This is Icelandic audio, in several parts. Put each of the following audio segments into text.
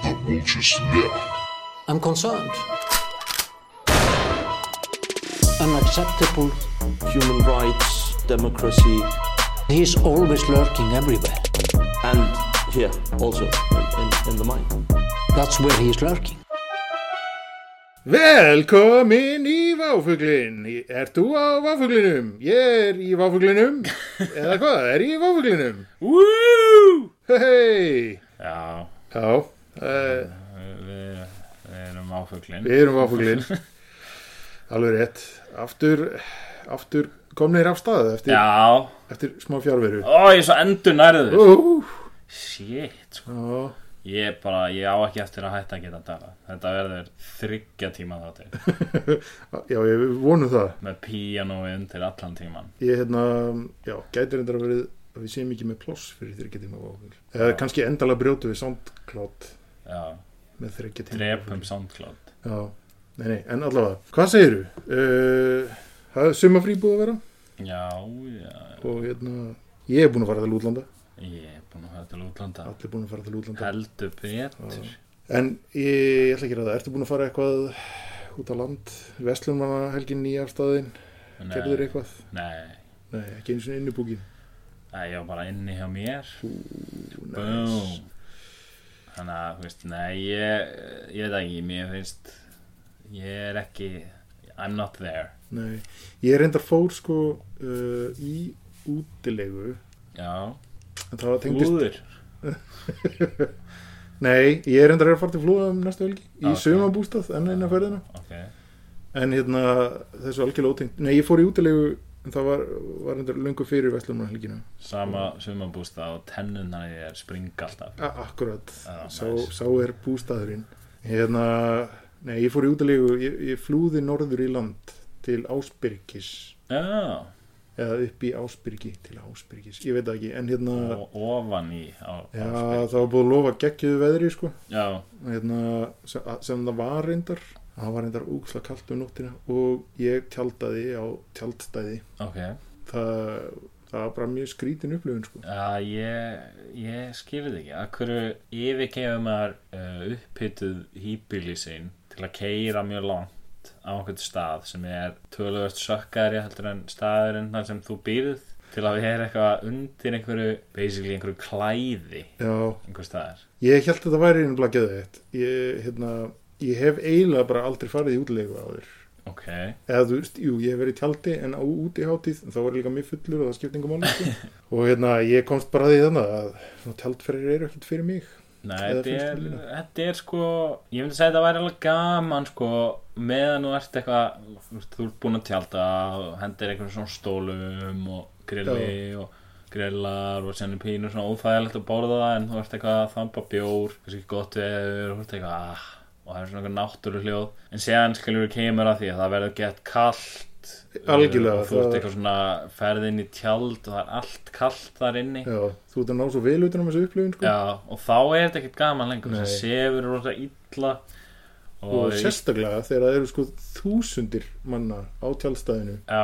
The vulture's lair. I'm concerned. Unacceptable. human rights, democracy, He's always lurking everywhere. and here also in, in, in the mind. That's where he's lurking. Velkomin í Váfuglin Ert þú á Váfuglinum? Ég er í Váfuglinum Eða hvað, er ég í Váfuglinum? Woo! Hei Já, Já, við, við erum áfuglin við erum Váfuglin Alveg rétt. Aftur, aftur komnir af stað eftir, eftir smá fjárveru ó, ég er svo endur nærður uh, Shit, sko. Ég bara, ég á ekki eftir að hætta að geta dala Þetta verður þryggja tíma þáttir já, ég vonum það. Með píanói undir allan tíman Ég hérna, já, gæti reyndar að verið að við séum ekki með ploss fyrir þryggjatíma Váfugl Eða kannski endalega brjótu við SoundCloud Já, með þryggjatíma drepum SoundCloud. Já, nei, nei, en allavega Hvað segiru? Uh, það er sumafrí búið að vera? Já, já, og hérna, ég er búin að fara til útlanda. Ég er búin að fara til útlanda. Allir búin að fara til útlanda. Heldur betur. En ég, ég ætla ekki að það, ertu búin að fara eitthvað út á land? Vestlunmanna helgin í afstæðin gerður eitthvað? Nei, Nei, ekki einu sinni inn í búkin Nei, ég var bara inni hjá mér. Boom Þannig að, þú veist, nei, ég, ég veit ekki, mér finnst, ég er ekki, I'm not there. Nei, ég reyndar fór sko uh, í útilegu Já, flúður. Nei, ég reyndar að fara til flúða um næstu helgi í Ok. okay. sumabústað enn eina ferðina Ok, En hérna, þessu algjörlega ótengt Nei, ég fór í útilegu en það var, var löngu fyrir Vestlunmanna helgina. Sama sumabústa og tennunnar í þér springa alltaf. A Akkurat, Já, sá, nice. sá er bústaðurinn. Hérna, nei, ég fór í útilegu ég, ég flúði norður í land til Ásbyrgis. Já, eða upp í Ásbyrgi til Ásbyrgis, ég veit ekki en hérna, og ofan í á, já, það var búið að lofa geggjöðu veðri sko, hérna, sem, sem það var reyndar það var reyndar úksla kalt um nóttina og ég tjaldaði á tjaldstæði ok. það, það var bara mjög skrítin upplifun sko. Já, ég, ég skilði ekki. Akkur yfirgefum maður uh, upphituð hýbíli sín til að keira mjög langt á einhvern stað sem er töluvert sökkari heldur en staðurinn þar sem þú býrð til að vera eitthvað undir einhverju, basically einhverju klæði já, einhver staðar. ég held að það væri einu blaggeðu eitt ég, hérna, ég hef eiginlega bara aldrei farið í útlegu áður. Ok, eða þú veist, jú, ég hef verið í tjaldi en á útihátíð, þá var ég líka mjög fullur og það skipti engum máli sko. og hérna, ég komst bara að því þannig að tjaldferðir eru ekkert fyrir mig. Nei, þetta er, þér þetta er sko, ég myndi segja að þetta væri alveg gaman sko, meðan þú ert eitthvað, þú ert búin að tjálta og hendir einhverjum svona stólum og grilli og grillar og senni pínur svona óþægilegt að borða en þú ert eitthvað að þamba bjór, kannski gott veður og þú ert eitthvað, ah, og það er svona eitthvað náttúru hljóð, en séðan skilur við kemur að því að það verður gett kallt Algjörlega, og þú ert eitthvað svona ferð inn í tjald og það er allt kallt þar inni. Já, þú ert að ná svo vel utan um þessu upplifun sko. Já, og þá er þetta ekkert gaman lengur það sefur rosa illa. Og, og, sérstaklega þegar það eru sko þúsundir manna á tjaldstæðinu. Já,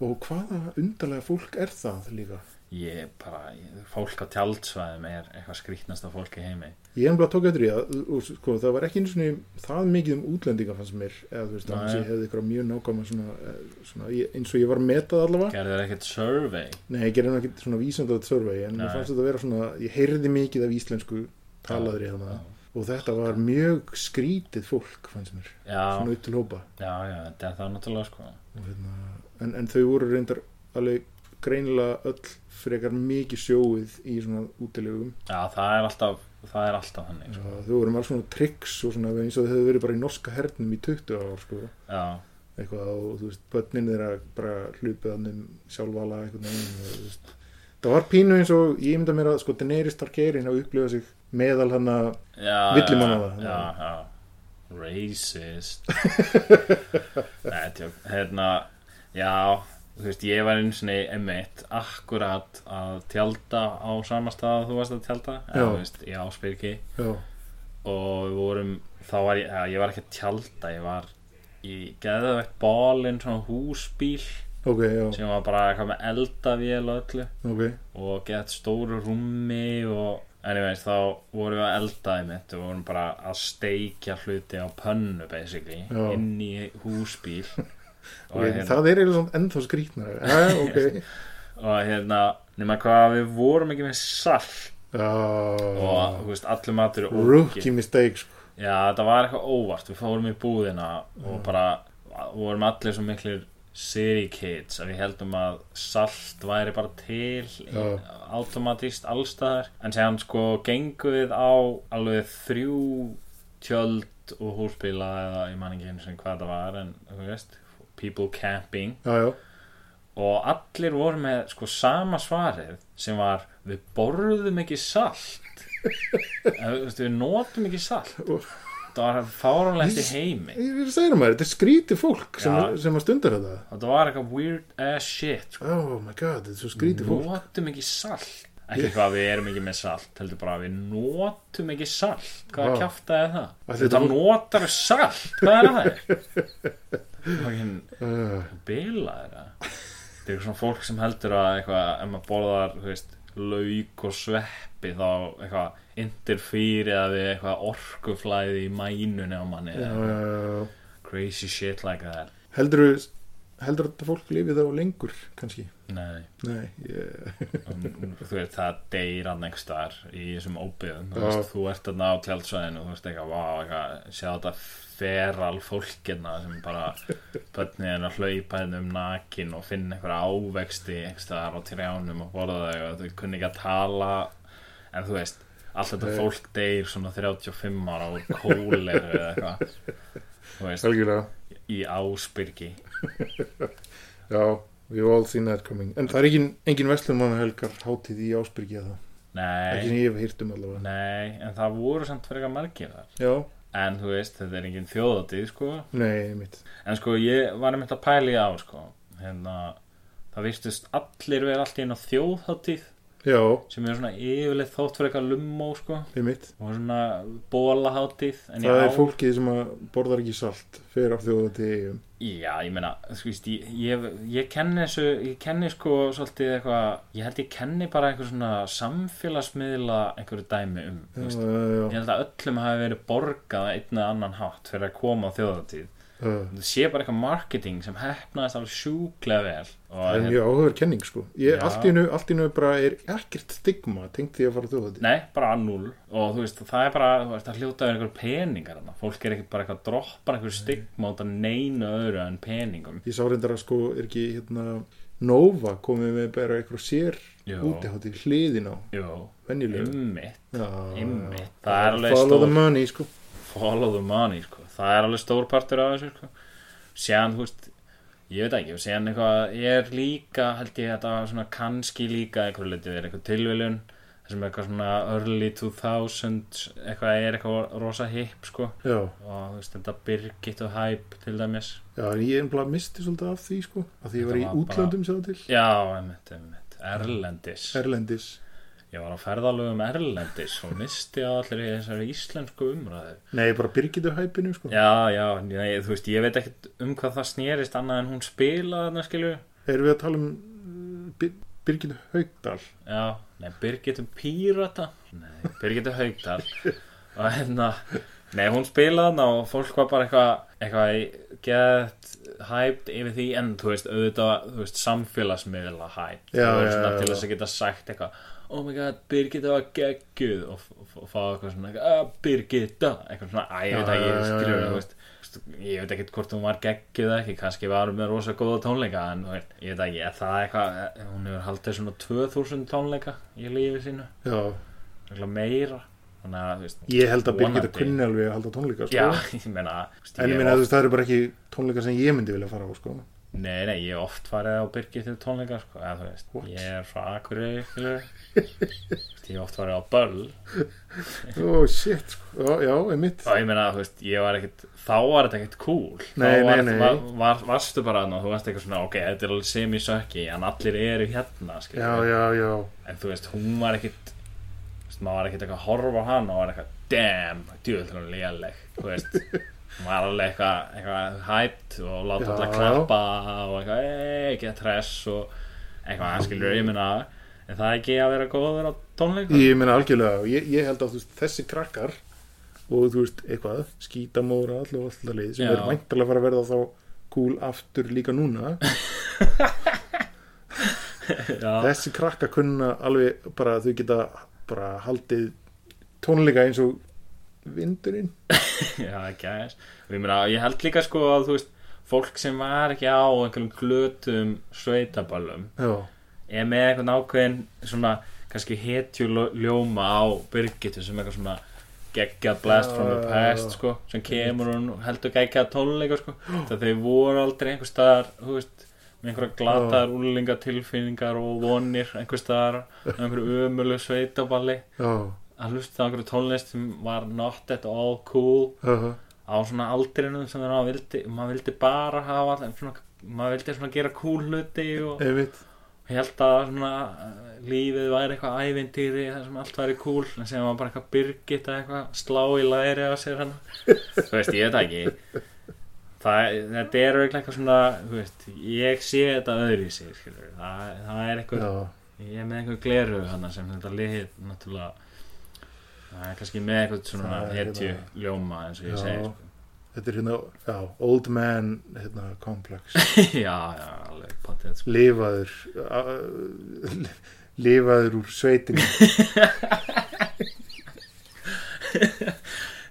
og hvaða undarlega fólk er það líka ég bara fólk á tjaldsvæðum er eitthvað skrýtnasta fólk í heimi. Ég hef bara tók eftir því að og, sko, það var ekki einu svona það mikið um útlendinga fannst mér eða þú veist, Nei. annars ég hefði ykkur mjög nákvæma svona, eh, eins og ég var metað allavega. Gerðu þér ekkert survey? Nei, ég gerði ekki svona vísandað survey en mér fannst þetta að vera svona, ég heyrði mikið af íslensku talaðri þannig já. og þetta var mjög skrítið fólk fannst mér, Já, svona upp til hópa. Já, já, þetta er það náttúrulega sko. Og, hérna, en, en þau voru reyndar alveg greinilega öll frekar mikið sjóið í svona útilegum. Já, það er alltaf, það er alltaf þannig sko. þau voru með alls svona tricks og svona eins og þau hefðu verið bara í norska hernum í 20 ár sko, eitthvað og þú veist, börnin þeirra bara hlupið hann um sjálfvala þú veist, það var pínu eins og ég mynda mér að sko Daenerys Targaryen hafa upplifað sig meðal hann að já Villimanna já, það, já. já. Racist. Nei, tjók, hérna Já, þú veist, ég var einu sinni emitt akkurat að tjálta á sama stað að þú varst að tjálta Já. eða, þú veist, í Ásbyrgi. Já, og við vorum þá var ég, ég var ekki að tjálta ég var í geðvegt bálinn svona húsbíl ok, já, sem var bara eitthvað með eldavél og öllu. Ok. Og gett stóru rúmi og anyways, þá vorum við að elda í mitt og vorum bara að steikja hluti á pönnu basically, Já. inn í húsbíl. og, hérna, það er eiginlega ennþá skrítnar já, ok. Og hérna nema hvað við vorum ekki með salt. Og já, þú veist, allur matur rookie ógeð. mistake sko. Já, þetta var eitthvað óvart, við fórum í búðina og bara vorum allir svo miklir city kids að við heldum að salt væri bara til Já. automatíst allstaðar en séðan sko gengum við á alveg þrjú tjöld og húsbíla eða ég man ekki einu sem hvað það var en þú veist, people camping. Já, já, og allir voru með sko sama svarið sem var við borðum ekki salt. Við notum ekki salt. Það var fáránlegt í heimi. ég vil segja maður, þetta er skríti fólk sem, sem að stundar þetta. Þetta var eitthvað weird ass shit sko. oh my god, þetta er svo skríti fólk. Notum ekki salt ekki hvað við erum ekki með salt heldur bara að við notum ekki salt hvað Vá. wow. kjaftaði það þetta notar salt, hvað er það það uh, bila þetta þetta er svona fólk sem heldur að eitthvað, ef maður borðar þú veist, lauk og sveppi þá eitthvað interfýrið við eitthvað orkuflæði í mænunni á manni já, eða já, já. crazy shit like that heldur heldur þetta fólk lifið þá lengur kannski? Nei, nei, ég, um, þú veist það deyr hann einhvers staðar í þessum óbyðum þú, veist, þú ert þarna á tjaldsvæðinu þú veist eitthvað, vá, eitthvað, sjá þetta feral fólkina sem bara börnið er að hlaupa hérna um nakin og finna einhverja ávexti staðar á trjánum og borða þau og þau kunni ekki að tala. En þú veist, allt þetta fólk deyr svona 35 ára úr kóleru eða eitthvað. Þú veist, algjörlega. í ásbyrgi já, we've all seen that coming. En það er engin, engin Vestlumanahelgar hátíð í Ásbyrgi eða? Ekki sem nei, ég hef hýrt um allavega. Nei, en það voru samt fyrir eitthvað margir þar. Já, En þú veist, þetta er engin þjóðatíð, sko. nei, mitt En sko, ég var einmitt að pæla í á, sko. Hérna, það vistust allir vera allt í einu á þjóðatíð já, sem er svona yfirleitt þótt fyrir eitthvað lummó, sko. Og svona bólahátíð. En það er ár- fólkið sem borðar ekki salt fyrir til eigum Já, ég meina, þú veist, ég, ég, ég kenni þessu, ég kenni sko svolítið eitthvað, ég held ég kenni bara einhver svona samfélagsmiðla einhverju dæmi um, já, já, Ég held að öllum hafi verið borgað á einn eða annan hátt fyrir að koma á þjóðatíð. Já. það sé bara eitthvað marketing sem hefnaðist alveg sjúklega vel og það er mjög áhugaður kenning sko. Ég, allt, í einu, allt í einu bara er ekkert stigma tengt því að fara þjóða til nei, bara að null. Og þú veist, það er bara, þú veist, að hljóta einhver peningar þarna, fólk er ekkert bara eitthvað að droppa einhver stigma út af neinu öðru en peningum. Ég sá reyndar að sko er ekki hérna Nova komið með bara eitthvað sér Jú. útihátti hliðin á. Jú, venjulega. Ymmit, ymmit það follow the money sko. Follow the money, sko, það er alveg stór partur af þessu, sko. Séðan, þú veist, ég veit ekki séðan eitthvað, ég er líka held ég að það var svona kannski líka einhverju litið er eitthvað tilviljun þessum eitthvað svona early 2000 eitthvað er eitthvað rosa hip sko. Já, og þú veist þetta Birgit og Hype til dæmis. Já en ég er bara misti svolítið af því sko að því ég var í var bara- sér til. Já, einmitt, einmitt, Erlendis. Erlendis ég var á ferðalögum Erlendis og misti á allir þessari íslensku umræðu. Nei, bara Birgitu hæpinu sko. Já, já, nei, þú veist, ég veit ekkert um hvað það snerist annað en hún spilaði þarna skilju erum við að tala um uh, Bir Birgitu Haugdal Já, nei, Birgitum Pírata. Nei, Birgitum Haugdal og hérna Nei, hún spilaði hana og fólk var bara eitthvað eitthvað gett hæpt yfir því en þú veist, auðvitað þú veist, samfélagsmiðla hæpt þú veist, já, svona já, til þess að geta sagt eitthvað oh my god, Birgitta var gegguð og, og, og fá eitthvað svona ah, Birgitta, eitthvað svona, að ég veit ekki já, skilur, já. þú veist ég veit ekkert hvort hún var geggjuð eða ekki. Kannski var hún með rosa góða tónleika en ég veit ekki, er það eitthvað hún hefur haldið svona 2000 tónleika í lífi sínu, eitthvað meira. Þannig að, veist, ég held að Birgitu Vonandi. kunni alveg að halda tónleika sko. Já, ég meina veist, en ég meina veist það eru bara ekki tónleika sem ég myndi vilja fara á sko nei, nei, ég oft farið á Birgit til tónleika, sko, eða þú veist What? ég er frá Akureyri, ég oft farið á Böll. Oh shit sko, já, já, einmitt. Og ég meina, þú veist, ég var ekkert þá var þetta ekkert cool. Nei, var, nei, nei. Var, var, varstu bara og þú varst eitthvað svona, ok, þetta er alveg semi-sökki en allir eru hérna, skilur já, já, já, en þú veist, hún var ekkit þú veist, maður var ekkit eitthvað að horfa á hana og var eitthvað, damn, hún léleg þú veist, hún var alveg eitthvað eitthvað hæpt og láta alltaf klappa og eitthvað, ei, get hress og eitthvað, skilur, ég minna er það ekki að vera góður á tónleikum? ég meina algjörlega, ég, ég held að veist, þessi krakkar og þú veist, eitthvað skítamóra og alltaf leið sem Já. er væntalega að fara að verða þá cool aftur líka núna þessi krakka kunna alveg bara þau geta bara haldið tónleika eins og vindurinn. Já, ekki aðeins. Ég meina, ég held líka sko að þú veist fólk sem var ekki á einhverjum glötum sveitaballum já, er með einhvern ákveðin svona kannski hetjuljóma á Birgitu sem eitthvað svona geggjað blast from the past já. sko, sem kemur og heldur geggjað tónleika sko, það þau voru aldrei einhver staðar, þú veist með einhverja glataðar úlinga tilfinningar og vonir einhver staðar á einhverju ömulu sveitaballi. Já, að hlusta einhverju tónlist sem var not at all cool já, á svona aldrinum sem maður vildi, maður vildi bara hafa svona, maður vildi svona gera cool hluti og held að svona uh, lífið væri eitthvað ævintýri þar sem allt væri cool en sem var bara eitthvað byrgit að eitthvað slá í læri á sér hann þú veist, ég veit það ekki. Það, þetta er auðvitað eitthvað svona veist, ég sé þetta öðru í sig það, það er eitthvað já, ég er með eitthvað gleru hann sem þetta lið náttúrulega það er kannski með eitthvað svona hetju hérna- ljóma eins og ég segi sko. þetta er hérna já, old man hérna, complex já, já, alveg potið sko. lifaður uh, lifaður úr sveitinni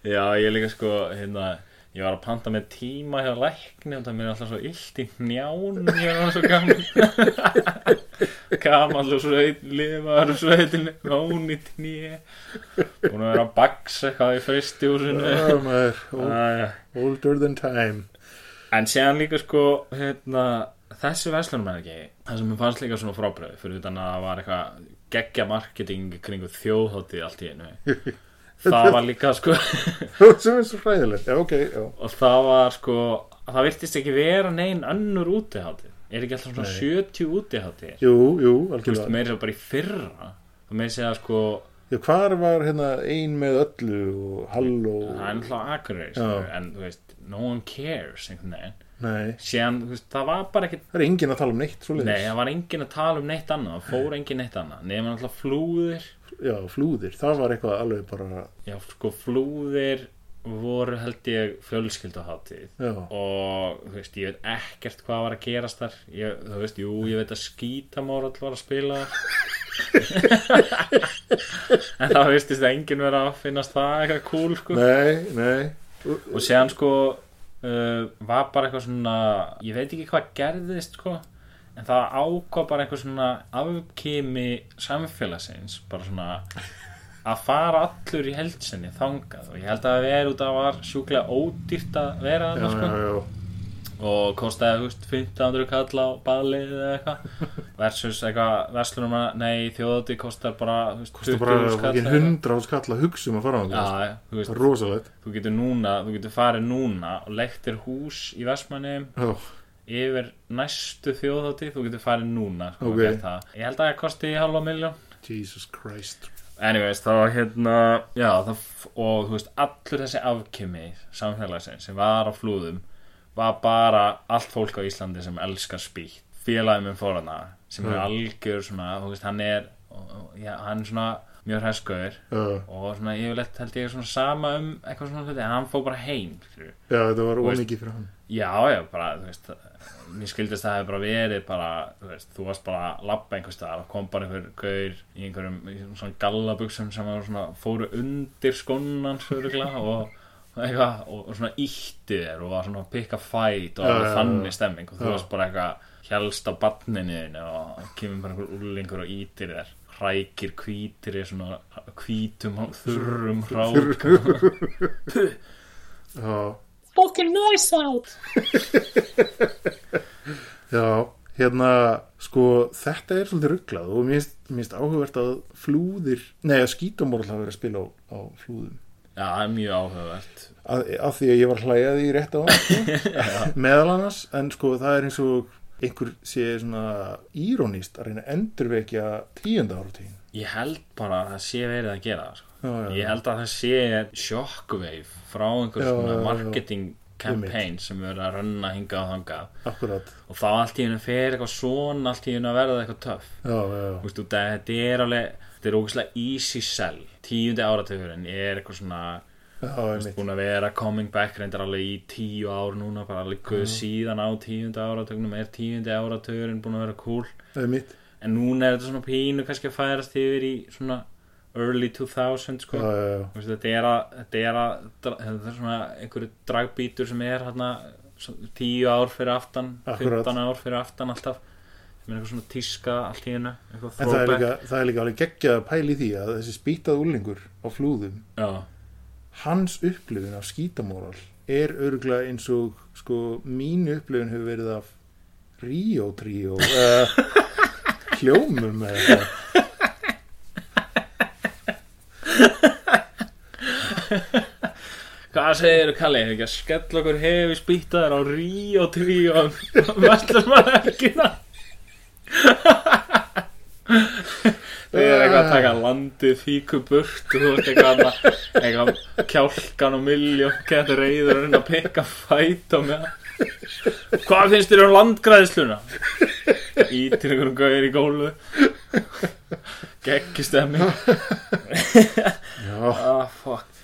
Já, ég líka sko, hérna, ég var að panta með tíma hjá lækni og það mér er alltaf svo illt í nján, ég er alltaf svo gaman. Gaman og sveit, lifaður og sveitinni, rán í tnýi, búin að baksa eitthvað í maður, old, Æ, older than time. En séðan líka sko, hérna, er ekki, það sem mér fannst líka svona frábröð, fyrir utan að það var eitthvað geggja marketing kringu þjóðháttið allt í einu. Það var líka sko... sem er svo fræðilegt, já, ok, já. og það var sko það virtist ekki vera neinn önnur útiháttið er ekki alltaf svona Nei. 70 útiháttið jú, jú, algjörlega. Meira svo bara í fyrra. Það meira segja sko já, hvar var hérna ein með öllu og halló það er náttúrulega akkurir Já. en þú veist, no one cares einhvern veginn. Síðan, veist, það var bara ekki það er enginn að tala um neitt nei, það var enginn að tala um neitt annað það fór enginn neitt annað. Nema náttúrulega flúðir. Já, flúðir, það var eitthvað alveg bara já, sko, flúðir voru held ég fjölskylduháttið já, og þú veist, ég veit ekkert hvað var að gerast þar. Ég, þú veist, jú, ég veit að skítamórall var að spila en það veistist að enginn vera að finnast það eitthvað cool sko. nei, nei. Og séðan sko uh, var bara eitthvað svona ég veit ekki hvað gerðist sko en það ákvað bara eitthvað svona afkimi samfélagsins bara svona að fara allur í heldsinni þangað. Og ég held að það veri út að var sjúklega ódýrt að vera já, þarna sko. já, já, og kostaði, þú veist, 1500 kall á baðlið eða eitthvað. Versus eitthvað verslunum að, nei, þjóðati kostar bara, kostu bara 20.000 kall ekki eða eitthvað. hundra á skall að hugsa um að fara á Já, það já, það er rosalegt. þú getur núna, þú getur farið núna og leiktir hús í Vestmannum já, yfir næstu þjóðhátti, þú getur farið núna sko, Ok. og gert það. Ég held að það kosti halva miljón Jesus Christ Anyways, var hérna já, það, og þú veist, allur þessi afkimi samfélagsins sem var á flúðum var bara allt fólk á Íslandi sem elskar spýtt. Félagið minn fór hana sem er Mm. algjör svona, þú veist, hann er já, hann er svona mjög hræskuður já, og svona yfirleitt held ég svona sama um eitthvað svona hluti, en hann fór bara heim já, þetta var ómikið fyrir hann. já, já, bara, þú veist mér skildist að það hefði bara verið bara, þú veist, þú varst bara að labba einhvers staðar og kom bara einhver gaur í einhverjum í svona gallabuxum sem svona, fóru undir sörugla og eitthvað, og, og svona ítti þér og var svona að pikka fæt og já. þannig stemming og þú Já. varst bara eitthvað helst á badninu þínu og kemur bara einhver úlingur og ítir þér hrækir hvítir í svona hvítum þurrum hrák já, fucking nice out já, hérna sko, þetta er svolítið rugglað og mér finnst- áhugavert að flúðir nei, að skítamorl hafa verið að spila á, á flúðum. Já, það er mjög áhugavert. Að, að því að ég var hlæjaði í rétt á sko, meðal annars en sko það er eins og einhver sé svona írónist að reyna að endurvekja tíunda áratíðin Ég held bara að það sé verið að gera það sko. Já, já, Ég held að það sé shockwave frá einhver Já, svona marketing campaign sem er að runna hingað og þangað. Akkurat. Og þá allt í hennu fer eitthvað svona allt í hennu að verða eitthvað að þetta er alveg þetta er ógæslega easy sell. Tíundi áratugurinn er eitthvað svona já, búin að vera coming back reyndar alveg í tíu ár núna bara alveg guð síðan á tíundi áratugnum er tíundi áratugurinn búin að vera cool. En núna er þetta svona pínu kannski að færast yfir í svona early 2000 sko. Þetta er að þetta er svona einhverju dragbítur sem er hérna tíu ár fyrir aftan Akkurat. 15 ár fyrir aftan alltaf. Er eitthvað svona tíska allt í hennu eitthvað En það er, líka, það er líka alveg geggjað að pæla í því að þessi spýtað úrlingur á flúðum já, hans upplifun af skítamóral er örgulega eins og sko mínu upplifun hefur verið af Ríó Tríó uh, hljómum eða eitthvað hvað segir þú Kalli, hefur ekki að skella okkur hefi spýtaður á Ríó 3 og vestlum maður ekki það? Þau er eitthvað að taka landið fíku burt og þú ert eitthvað að eitthvað kjálkan og miljón getur reyður að reyna að pikka fæt á með Hvað finnst þér um landgræðsluna? Ítir einhverjum gauðir í gólu Geggistemmi Já, Ah, fuck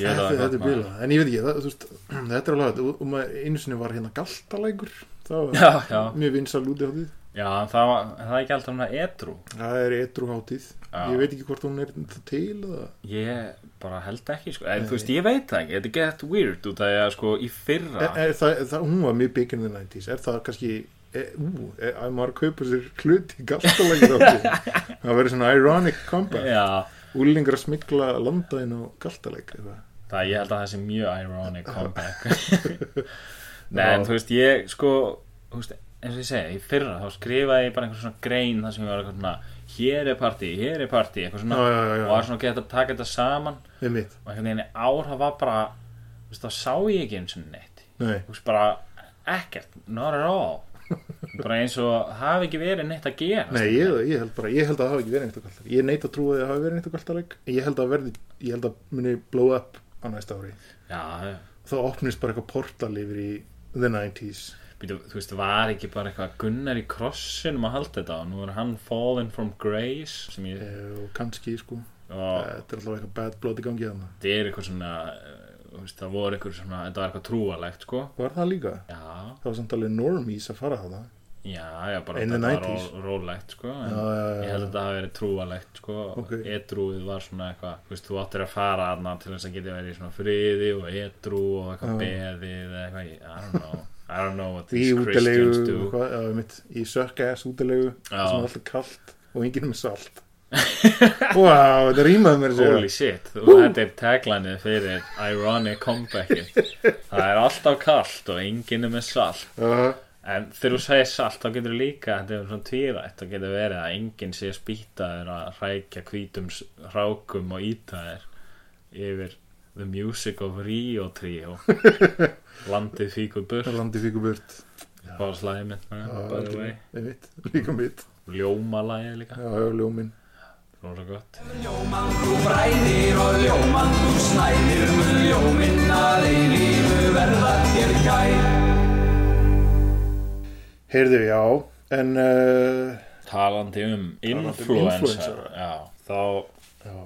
þetta, er bila En ég veit ekki, það, veist, þetta er alveg og, og maður einu sinni var hérna galtalækur. Það var Já, já, mjög vinsal út í hátíð já, það var, það er ekki alltaf svona edru það er etru hátíð. Já. ég veit ekki hvort hún er til eða? Ég bara held ekki, sko. En, Þú veist, ég veit það ekki, þetta gett weird út því að, sko, í fyrra er, er það, það, hún var mjög big in the 90s er það kannski e, ú, e, að maður kaupa sér hlut í galtalækur hátíð það verður svona ironic comeback. Úlingar að smikla landaðin á galtalæk eitthvað. Það, ég held að það sé mjög ironic comeback. Nei, en þú veist, ég, sko Þú veist, eins og ég segi, í fyrra þá skrifaði ég bara einhver svona grein þar sem ég var eitthvað svona Hér er partí, hér er partí, eitthvað svona já, já, já, og var svona gett að taka þetta saman. Og einhvern veginn ár það var bara þú veist, þá sá ég ekki eins og neitt. Nei, þú veist, bara ekkert, not at all. Bara eins og hafi ekki verið neitt að gera. Nei ég, ég held bara ég held að það hafi ekki verið neitt á galtalæk ég neit að trúa því að það hafi verið neitt á galtalæk ég held að verði, ég held að muni blow up á næsta ári. Já, þá opnist bara eitthvað portal yfir í the 90s býtu, þú veist, var ekki bara eitthvað Gunnar í krossinum að halda þetta og nú er hann fallen from grace sem ég, og kannski sko. Þetta er alltaf eitthvað bad blood í gangi þarna. Þetta er eitthvað svona eh, veist, það voru eitthvað svona, þetta var eitthvað trúalegt sko, var það líka? já, það var samt alveg normies að fara á það já, já, bara þetta var 90s. ró- rólegt sko, en já, já, já, ég held að þetta hafi verið trúalegt sko, Ok. edrúið var svona eitthvað þú veist, þú áttir að fara aðna til þess að geta verið í svona friði og edrú og eitthvað beðið eða eitthvað, I don't know. I don't know what í these Christians do. hvað, já, mitt, í sökkaðs útilegu Já. sem er alltaf kallt og enginn með salt. Wow, þetta rýmaði mér segja. Holy shit, þetta er taglinið fyrir ironic comebackin það er alltaf kallt og enginn er með salt. Uh, en þegar þú segir salt þá getur líka þetta er svona tvírætt, þá getur verið að enginn sé spýtaður að hrækja hvítum s- hrákum og ítaðir yfir The Music of Rio trio. Landið fíkur burt. Landi fíku burt. Bara slæði mitt by the way. mitt, líka mitt. Ljómalagið líka, já, já, ljómin rosa gott. Ljómandu bræðir og ljómandu snæðir heyrðu, já, en uh, talandi um um influencer. Já, þá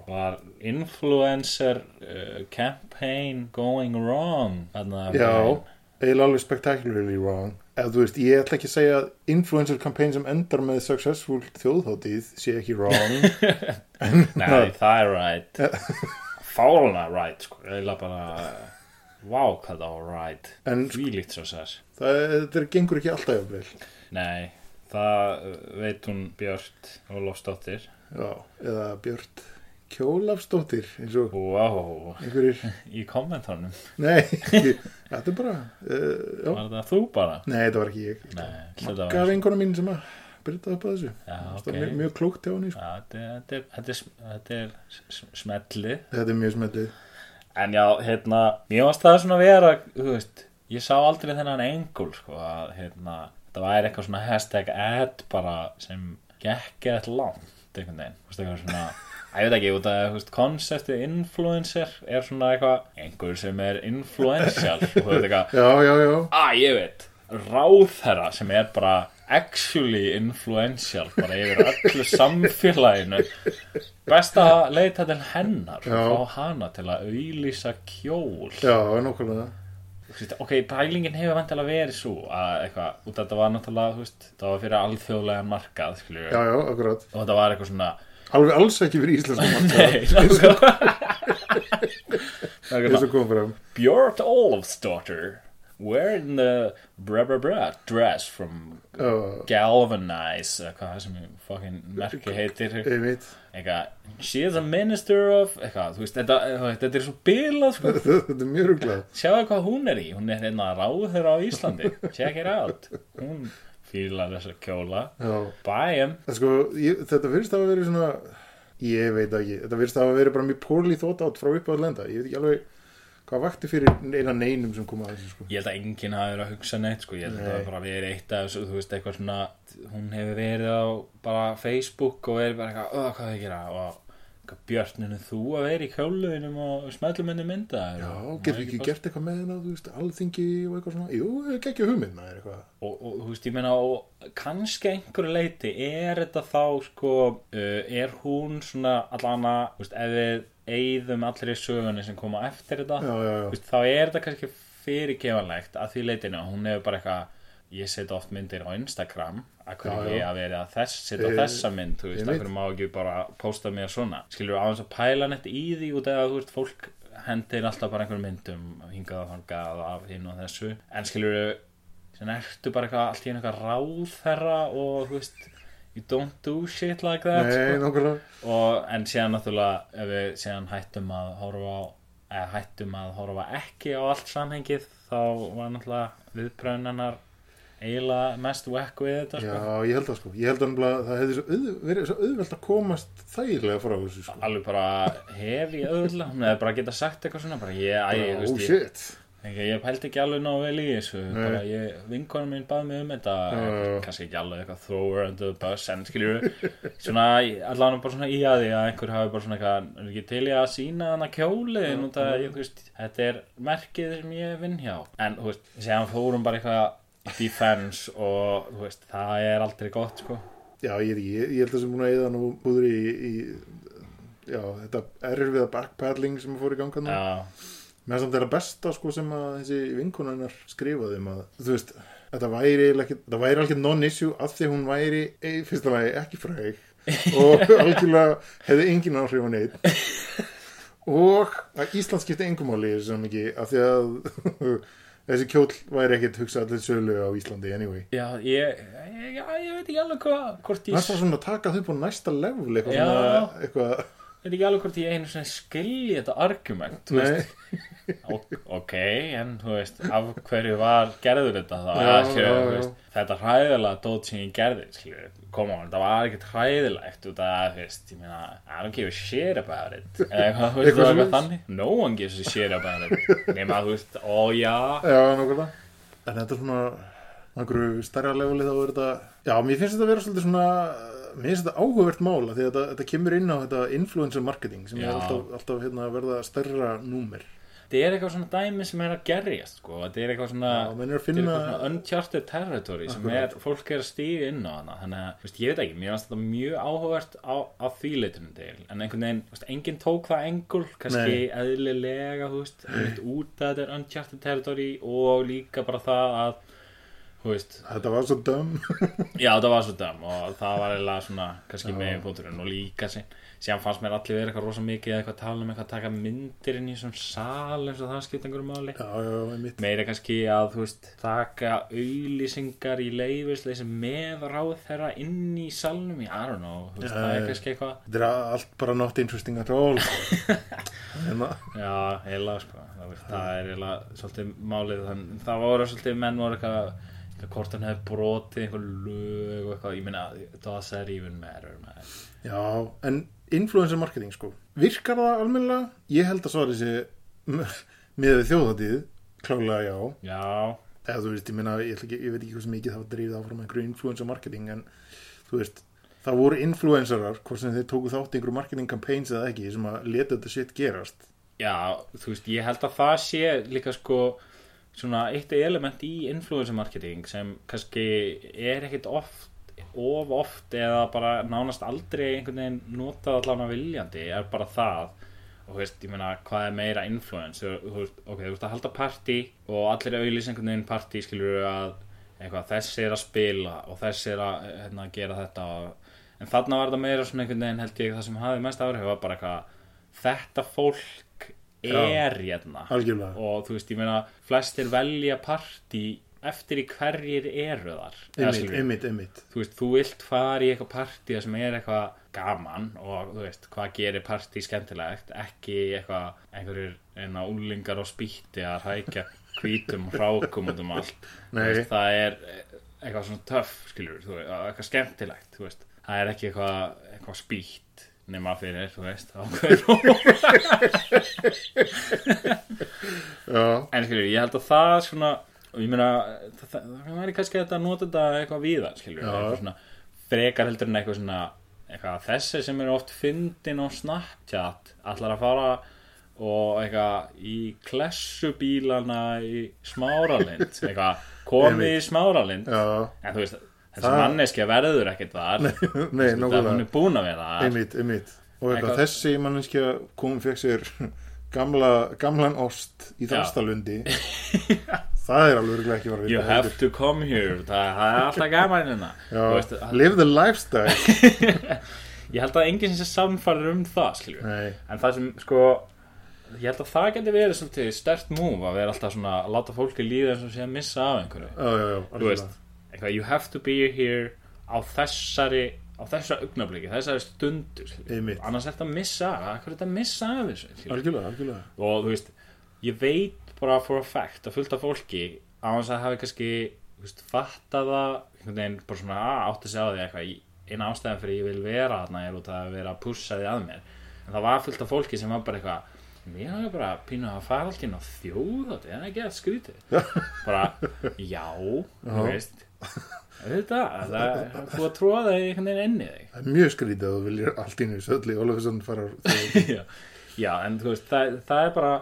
var influencer uh, campaign going wrong um já eiginlega alveg spectacularly wrong. Eða þú veist, ég ætla ekki að segja að influencer campaign sem endar með successful þjóðháttíð sé ekki wrong. Nei, það er right. Fáruna right sko. eiginlega bara Vá, hvað það var right en Því líkt svo sér það, þetta gengur ekki alltaf jafnvel Nei, það uh, veit hún Björt Ólafsdóttir. Já, eða Björt Kjólafsdóttir eins og Wow, einhverjir. Í kommentarnum. Nei, þetta er bara uh, já, Var það þú bara? nei, þetta var ekki ég. Nei, þetta var vinkona mín sem að byrja upp að þessu. Já, það ok. er mjög, mjög klókt hjá henni sko. Já, Þetta er, smellið. Þetta er mjög smellið En já, hérna, mér varst það svona vera, þú veist, ég sá aldrei þennan engul, sko, að, hérna, það væri eitthvað svona hashtag ad bara sem gekk eða langt, einhvern veginn, þú veist, eitthvað svona, Ég veit ekki, út að þú veist, konseptið influencer er svona eitthvað einhver sem er influential þú veit eitthvað, já, já, já. Að ég veit ráðherra sem er bara actually influential bara yfir öllu samfélaginu. Best að leita til hennar Já. og fá hana til að auðlýsa kjól. Já, veist, ok, pælingin hefur vantilega verið svo að eitthvað, út að þetta var náttúrulega veist, það var fyrir alþjóðlegan markað Já, já, akkurat. Og þetta var eitthvað svona Alveg alls ekki fyrir Nei, nákvæmlega. Eins og kom fram. Björn Olofsdóttir wearing the bra bra bra dress from Já, Galvanize eða hvað sem ég fucking merki heitir. Eitthvað she is a minister of eitthvað, þú veist, þetta, þetta er svo bilað sko. Þetta er mjög ruglað. Sjáðu hvað hún er í, hún er hérna ráður á Íslandi. Check it out. Hún fílar þessa kjóla. Him en sko, ég, þetta fyrst hafa verið svona Ég veit ekki Þetta fyrst hafa verið bara mjög poorly thought out frá upp á lenda. Ég veit ekki alveg hvað vakti fyrir eina neinum sem kom að þessu sko? Ég held að enginn hafi verið að hugsa neitt sko. ég held að Nei. það hafi bara verið eitt af þessu þú veist eitthvað svona hún hefur verið á bara Facebook og verið bara eitthvað öð hvað þau gera? Og eitthvað, Björninu þú að vera í kjóluðinum og smellum henni mynda Já, getur ekki gert eitthvað með hérna, þú veist, alþingi og eitthvað svona. Jú, ekki ekki hugmynd með eitthvað. Og, og þú veist ég meina og kannski einhverju leiti er þetta þá sko uh, er hún svona allana þú veist ef við eigðum allir í sögunni sem koma eftir þetta. Já, já, já, Þú þá er þetta kannski fyrirgefanlegt að því leitinu að hún hefur bara eitthvað ég set oft myndir á Instagram að hverju ég að vera að þess, setja Eh, þessa mynd þú veist, veit. hverju má ekki bara posta mér svona? Skilur á þess að pæla neitt í því út eða þú veist, fólk hendir alltaf bara einhverjum myndum hingað og þangað af hinn og þessu. En skilur sem ertu bara eitthvað allt í einu eitthvað ráðherra og þú veist you don't do shit like that Nei, sko. og, en síðan náttúrulega ef við síðan hættum að horfa á eða hættum að horfa ekki á allt samhengið þá var náttúrulega viðbröðin hennar eiginlega mest whack við þetta Já, sko. ég held það sko. Ég held að það hefði svo auð, verið svo auðvelt að komast þægilega frá þessu sko. Alveg bara hef ég auðvitað hún hefði bara getað sagt eitthvað svona bara ég, Bara, þú veist, Oh ég, shit ég, ég pældi ekki alveg nógu vel í þessu. Ég, vinkonum mín bað mig um þetta. Kannski ekki alveg eitthvað throw her under the bus en skiljur allan bara svona í að því að einhver hafi bara svona eitthvað ekki til í að sína ég, þú veist, þetta er merkið sem ég vinn hjá. En þú veist, séðan fórum bara eitthvað defense og þú veist, það er aldrei gott sko. Já, ég, ég, ég held að sem búin að eða nú búður í, í Já, þetta erfiða backpaddling sem fór í ganga nú já, Mér samt er að besta sko sem að þessi vinkonunnar skrifaði um að þú veist, þetta væri þetta alveg non-issue af því hún væri í fyrsta lagi ekki fræg og algjörlega hefði engin áhrif á neitt og að Ísland skipti engumáli í þessu sammingi af því að þessi kjóll væri ekkit hugsað allir sölu á Íslandi anyway. Já, ég, ég, já, ég veit ekki alveg hvað hvort Það ég er svo svona taka þau på næsta level eitthvað eitthvað, veit ekki alveg hvort ég einu svona skilji þetta argument. Ok, en þú veist af hverju var gerður þetta þá? Já, skilur, já, já. þetta hræðilega dót sem ég gerði koma á, þetta var ekkert hræðilegt út af, veist, ég meina I don't give a shit about it. Eða eitthvað, þú veist, Eitthvað það var þannig. No one gives a shit about it. Nema, þú veist, ó já Já, En þetta er svona einhverju stærra leveli þá er þetta Já, mér finnst þetta að vera svolítið svona Mér finnst þetta áhugavert mála því að þetta, þetta kemur inn á þetta influencer marketing sem Já. er alltaf, alltaf hérna, að verða stærra númer þetta er eitthvað svona dæmi sem er að gerjast sko. þetta er eitthvað svona, Já, menn er að þetta er finna eitthvað svona uncharted territory sem er, fólk er að stíga inn á hana þannig að, veist, ég veit ekki, mér finnst þetta mjög áhugavert á, á því leitinu til en einhvern veginn, veist, enginn tók það engul kannski Nei. eðlilega þú veist, einmitt út að þetta er uncharted territory og líka bara það að Þetta var svo döm já það var svo dæm og það var eiginlega svona kannski megin punkturinn og líka sín síðan fannst mér allir vera eitthvað rosa mikið eða eitthvað að tala um eitthvað að taka myndir inn í svona sal eins og það skipt einhverju máli. Meira kannski að þú veist taka auðlýsingar í leifisleisi með ráð þeirra inn í salnum, I don't know veist, það er kannski eitthvað. Þetta er allt bara not interesting at all Hérna. Já, heila sko það, er heila svolítið málið þannig það voru svolítið menn voru eitthvað hvort hann hefði brotið einhver lög og eitthvað, ég meina does that even matter maður. Já, en influencer marketing sko. Virkar það almennilega? Ég held að svara þessi með þjóðatíð klálega já. Já, eða þú veist, ég meina, ég, ekki, ég veit ekki hversu mikið það var drifið áfram einhverju influencer marketing en þú veist, það voru influencerar, hvort sem þeir tóku þátt einhverju marketing campaigns eða ekki, sem að leta þetta shit gerast. Já, þú veist, ég held að það sé líka sko svona eitt element í influencer marketing sem kannski er ekkit oft of oft eða bara nánast aldrei einhvern veginn notað allan að viljandi er bara það og þú veist, ég meina, hvað er meira influence þú, veist, ok, þú veist að halda partí og allir auðlýs einhvern veginn partí skilur að eitthvað, þessi er að spila og þessi er að hérna, gera þetta og, en þarna var þetta meira svona einhvern veginn held ég það sem hafði mest áhrif var bara eitthvað, þetta fólk. Er hérna. Algjörlega, og þú veist, ég meina flestir velja partí eftir í hverjir eru þar einmitt, einmitt, þú veist, þú vilt fara í eitthvað partí sem er eitthvað gaman og þú veist, hvað gerir partí skemmtilegt ekki eitthvað, einhverjir einna úlingar og spýtti að hækja hvítum hrákum út um allt. Veist, það er eitthvað svona töff, veist, eitthvað skemmtilegt, þú veist. Það er ekki eitthvað, eitthvað spýtt nema fyrir, þú veist En skilur, ég held að það svona og ég meina, það, það, það væri kannski að nota þetta eitthvað víðar, skilur eitthvað svona, frekar heldur en eitthvað svona eitthvað þessi sem eru oft fyndin á Snapchat, allar að fara og eitthvað í klessubílana í smáralind eitthvað, komið í smáralind. En þú veist, þessi Það- manneskja verður ekkert þar nei, Þú veist, hún nákvæmlega er búin að vera einmitt, einmitt. Og eitthvað, Eitthvað- þessi manneskja kom fekk sér gamla, gamlan ost í þrastalund það er alveg ekki var að You vita have to come here. Það, það er alltaf gaman hérna. Live the lifestyle. Ég held að enginn sem samfærir um það nei, En það sem, sko, ég held að það geti verið svolítið stert múf að vera alltaf svona að láta fólki líða eins og sé að missa af einhverju. já, já, já, Þú veist, eitthvað, you have to be here á þessari, á þessari augnabliki, þessari stundu, skilur. Einmitt. Annars er þetta að missa hvað er þetta að missa af þessu, algjörlega, algjörlega. Og þú veist, ég veit bara for a fact að fullt af fólki á þess að hafi kannski, veist, fatta það, einhvern veginn bara svona að átti sig á því eitthvað, eina ástæðan fyrir ég vil vera þarna er út að vera að pussa því að mér. En það var fullt af fólki sem var bara eitthvað mér hafa bara pínu að fara alltaf inn á þjóð það er ekki að skrítið? Bara, já, þú veist auðvitað, það er þú að tróða þig einhvern veginn inn í þig það er mjög skrítið að þú viljir allt innu sölli og alveg svona fara já, já, en þú veist, það, það er bara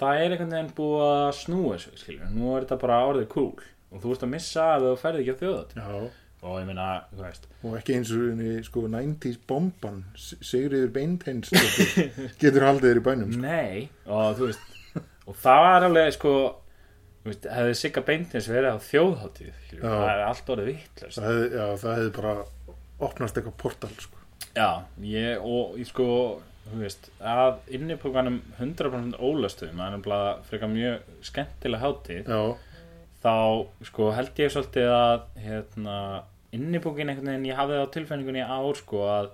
það er einhvern veginn búið að snúa þessu, skiljum, nú er þetta bara orðið cool og þú ert að missa að þú ferði ekki á þjóðat já, og ég meina, þú veist. Og ekki eins og henni, sko 90s bomban Sigriður Beinteins getur haldið þér í bænum sko. Nei, og þú veist og það var alveg sko hefði Sigga Beintins verið á Já. það er allt orðið vittlust það hefði, það hefði bara opnast eitthvað portal sko. Já, ég og ég sko þú veist, að innipúkanum 100% ólastum, það er nefnilega frekar mjög skemmtilega hátíð já, þá sko held ég svolítið að hérna, innipúkin einhvern veginn, ég hafði það á tilfinningunni í ár sko að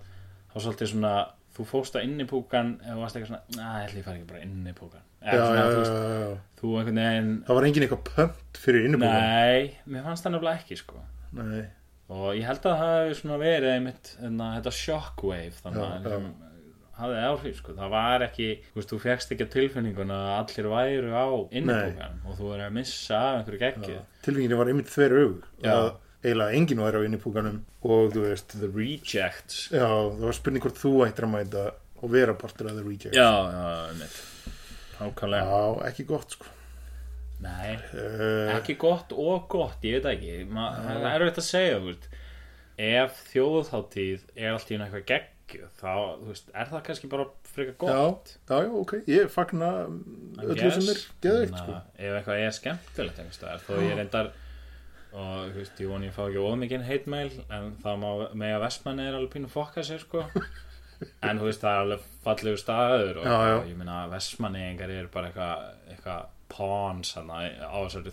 þá svolítið svona þú fóst að innipúkan eða varst eitthvað svona, að ég ætli ég fari ekki bara innipúkan já, já, svona, já, já, já. þú einhvern veginn það var engin eitthvað pönt fyrir innibúin Nei, mér fannst það nefnilega ekki sko. Nei, og ég held að það hefði svona verið einmitt hérna, þetta shockwave þannig að sem hafði áhrif sko. Það var ekki, þú veist, þú fegst ekki á tilfinninguna að allir væru á innibúkan og þú er að missa af einhverju geggju. Tilfenginu var einmitt þver Já. að eiginlega enginn var á innibúkanum og þú veist, The Rejects. Já, það var spurning hvort þú ættir að mæta og vera partur af The Reject Já, já, einmitt Hákvælega Já, ekki gott sko. Nei, uh, ekki gott og gott, ég veit ekki. Ma, það er erfitt að segja, veist. Ef þjóðháttíð er allt í eitthvað geggju þá, veist, er það kannski bara frekar gott? Já, já, ok. Ég fagna öllu sem er geðveikt sko. ef eitthvað er skemmtilegt einhvers staðar, þó ég reyndar og þú veist, ég voni ég fá ekki ómikinn heitmeil en það má með að Vestmann er alveg pínu fokka sér sko. En þú veist, það er alveg fallegu staður og Já, já. ég meina að Vestmanningar eru bara eitthvað eitthva pawns hana, á þessari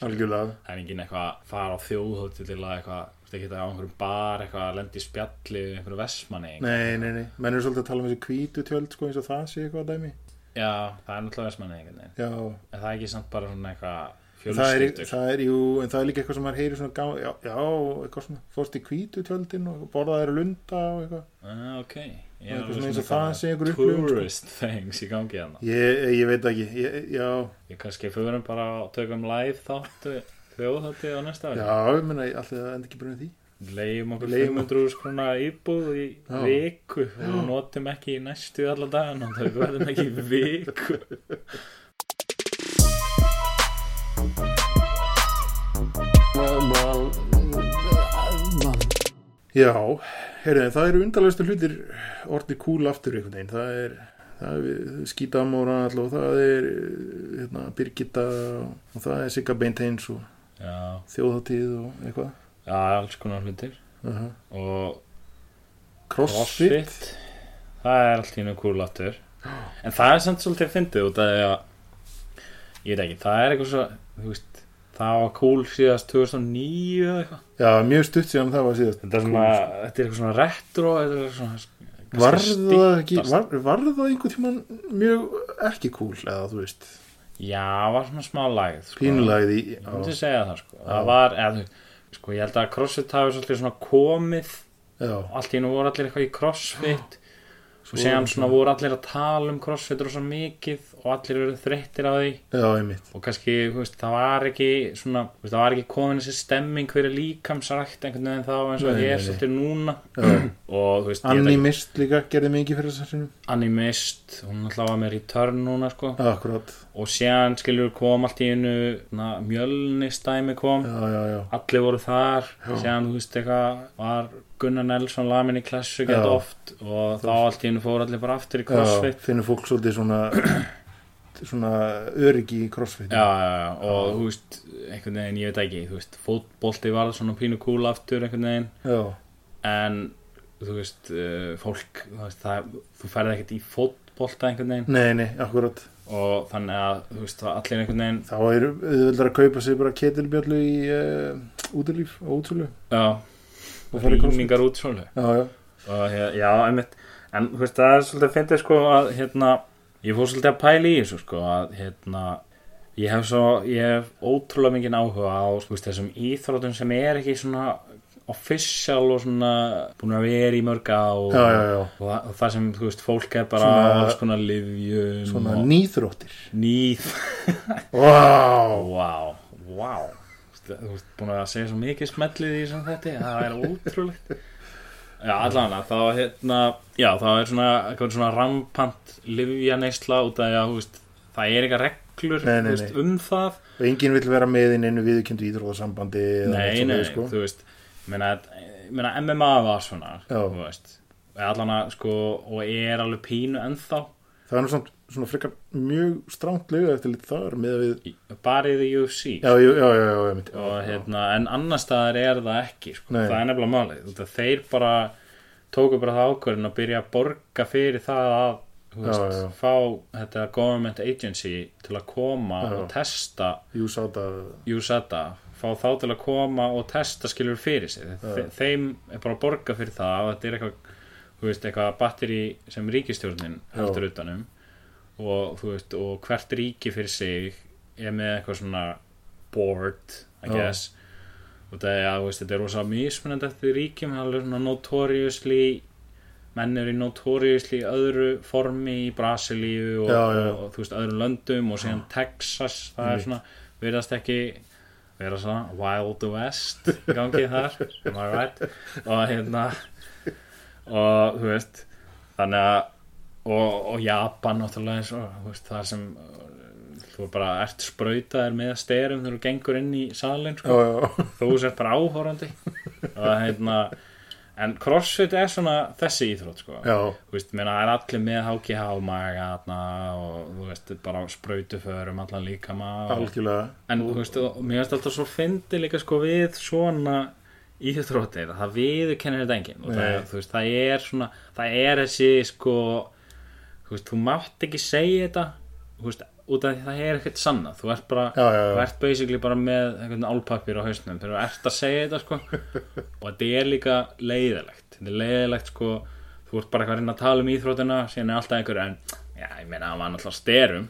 algjörlega. Það er engin eitthvað að fara á þjóðhátíð til að eitthvað, ekki það á einhverjum bar eitthvað að lendi í spjalli við einhverju Vestmanni nei, nei, nei, menn er svolítið að tala um þessi hvítu tjöld sko eins og það sé eitthvað að dæmi. Já, það er náttúrulega Vestmanni einhvern veginn já, en það er ekki samt bara svona eitthvað það er, fjölskyldur. það er, jú, en það er líka eitthvað sem maður heyri svona gá, já, já, eitthvað svona, fórst í hvítu tjöldin og borðaðir lunda og eitthvað. Ah, ok eins og það sé einhver upplifun, sko. tourist things í gangi hana ég, ég veit ekki, ég, já, ég kannski förum bara og tökum live þáttu þjóðhátti á næsta ári. Já, ég meina alltaf það enda ekki með því. Leiðum okkur Leigum- 500 skrona íbúð í Já. viku. Og notum ekki í næstu alla dagana það verðum ekki í viku Já, heyrðu, það eru undarlegustu hlutir orðið kúl aftur einhvern veginn. Það er, er skítamóra og það er hérna, Birgitta og það er Sigga Beinteins og já, þjóðhátíð og eitthvað. Já, alls konar hlutir. Uh -huh. og Crossfit, crossfit það er allt hennu cool aftur. En það er samt svolítið fyndið út af því að ég veit ekki, það er eitthvað svo þú veist, það var cool síðast 2009 eða eitthvað. Já, mjög stutt síðan það var síðast. Þetta er, svona, þetta er eitthvað svona retro þetta er svona Var það ekki, var, var það einhvern tímann mjög ekki kúl eða þú veist, já, var svona smá lagið sko. pínulagið í ég myndi já, segja það sko. það var, eða, sko, ég held að crossfit hafi svolítið svona komið. Já, allt í hennu voru allir eitthvað í crossfit og séðan svona voru allir að tala um crossfit rosa mikið og allir eru þreyttir á því. Já, og kannski, veist, það var ekki svona, veist, það var ekki komin þessi stemming fyrir líkamsrækt einhvern veginn þá eins og ég er svolítið núna. Og veist, Anni ekki, Mist líka gerði mikið fyrir þess að sinni Animist hún alltaf var með return núna sko. Og séðan skilur kom allt í einu mjölnistæmi kom. Já, já, já. Allir voru þar. Séðan, þú veist, eitthvað var Gunnar Nelson lamin í klassu gett oft og þá allt í einu fór allir bara aftur í Já, crossfit. finnur fólk svolítið svona svona öryggi í crossfit. Já, já, og þú veist einhvern veginn, ég veit ekki, þú veist fótbolti var svona pínu kúl aftur einhvern veginn. Já, en þú veist, uh, fólk þú, veist, það, þú ferði ekkert í fótbolta einhvern veginn. Nei, nei, akkurat og þannig að, þú veist, það allir einhvern veginn þá er auðveldar að kaupa sig bara ketilbjöllu í uh, útilíf og útsölu. Já, rýmingar já, já, og já, einmitt. En þú veist, það er svolítið að fyndi sko að hérna, ég fór svolítið að pæla í þessu sko að hérna ég hef svo, ég hef ótrúlega mikið áhuga á veist, þessum íþrótum sem er ekki svona official og svona búin að vera í mörg á og, já, já, já. og, það, það sem, þú veist, fólk er bara Svona- konar livjum svona nýþróttir. nýð wow. Vá, vá Þú veist búin að segja svo mikið smellið í sem þetta Það er ótrúlegt. Já, allan að þá hérna Já, þá er svona, svona rampant livja neysla út af að veist, það er eitthvað reglur Nei, nei, veist, nei. um það. Og enginn vill vera með inn einu viðurkendu íþróðasambandi eða Nei, nei, sko. þú veist meina, meina MMA var svona að sko, og er alveg pínu ennþá það er samt svona frekar mjög stránt lögu eftir lítið þar með við bara í the UFC já, já, já, og hérna, en annar staðar er það ekki sko. Það er nefnilega málið. Þeir bara tóku bara það ákvörðin að byrja að borga fyrir það að veist, fá þetta government agency til að koma og testa USADA, fá þá til að koma og testa skilur fyrir sig. Þe, þeim er bara að borga fyrir það að þetta er eitthvað, þú veist, eitthvað batteri sem ríkistjórnin heldur utanum og þú veist, og hvert ríki fyrir sig er með eitthvað svona board, I guess. Og það er að, þú veist, þetta er rosa mismunandi eftir ríkjum, það er svona notoriously menn eru í notoriously öðru formi í Brasilíu og, Já, já. og, og þú veist, öðrum löndum og síðan Texas, það er svona verðast ekki vera svona Wild West í gangi þar am I right? Og hérna og þú veist þannig að og, og Japan náttúrulega eins og það sem þú bara ert sprautaðir með styrum þegar þú gengur inn í salin sko. þú sért bara áhorandi og hérna en crossfit er svona þessi íþrótt sko. veist, meina, það er allir með HGH maga og þú veist, bara sprautuförum allan og, algjörlega en þú veist, mér finnst alltaf svo fyndi líka sko við svona íþróttir, það viðurkennir þetta enginn. Og það, veist, það er svona það er þessi sko þú veist, þú mátt ekki segja þetta veist, út af því það er ekkert sanna þú ert bara, Já, já, já. þú ert basically bara með einhvern álpapir á hausnum þegar þú ert að segja þetta sko. Og þetta er líka leiðilegt þetta er leiðilegt sko þú ert bara eitthvað að reyna að tala um íþrótina síðan er alltaf einhver en, já, ég meina, hann var náttúrulega styrum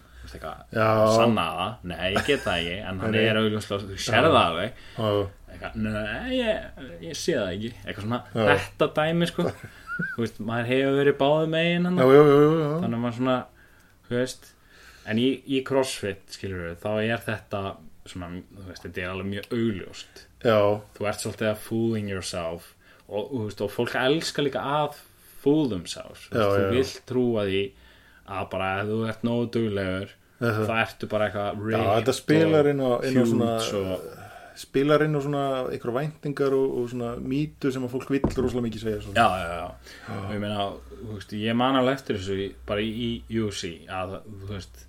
sanna það nei, ég get það ekki, en hann er auðvitað, þú sér það alveg eitthvað, nei, ég, ég sé það ekki. Eitthvað svona, Já. þetta dæmi sko. Þú veist, maður hefur verið báðu megin hann já, já, já, já, þannig að maður svona þú veist, en í, í crossfit skilur við, þá er þetta svona, þú veist, þetta er alveg mjög augljóst. Já, þú ert svolítið að fooling yourself og, þú veist, og fólk elskar líka að fool themselves. Þú veist, þú vilt trúa því að bara ef þú ert nógu duglegur Uh-huh. þá ertu bara eitthvað já þetta spilar inn á, inn á svona og, spilar inn á svona einhverja væntingar og, og svona mýtu sem að fólk vill rosalega mikið segja já, já, já. Og ég meina, þú veist, ég man alveg eftir þessu bara í, UC að þú veist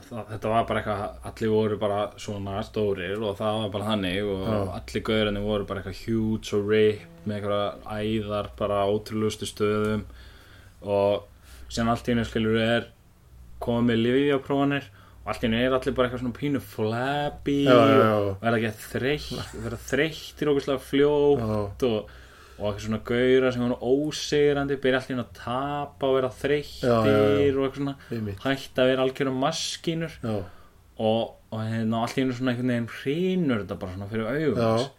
það, þetta var bara eitthvað, allir voru bara svona stórir og það var bara þannig og Já. allir gaurinni voru bara eitthvað huge og rip með eitthvað æðar bara ótrúlustu stöðum. Og síðan allt í einu skilur er komið með livjaprófanir og allt í einu er allir bara eitthvað svona pínu flabby Já, já, já. og verða ekki þreytt verða þreyttir okkur fljótt Já. og, og eitthvað svona gaura sem var ósegrandi byrja allir að tapa og vera þreyttir og eitthvað svona hætt að vera algjörum maskínur. Já, og, og hérna allt í einu svona einhvern veginn hrínur þetta bara svona fyrir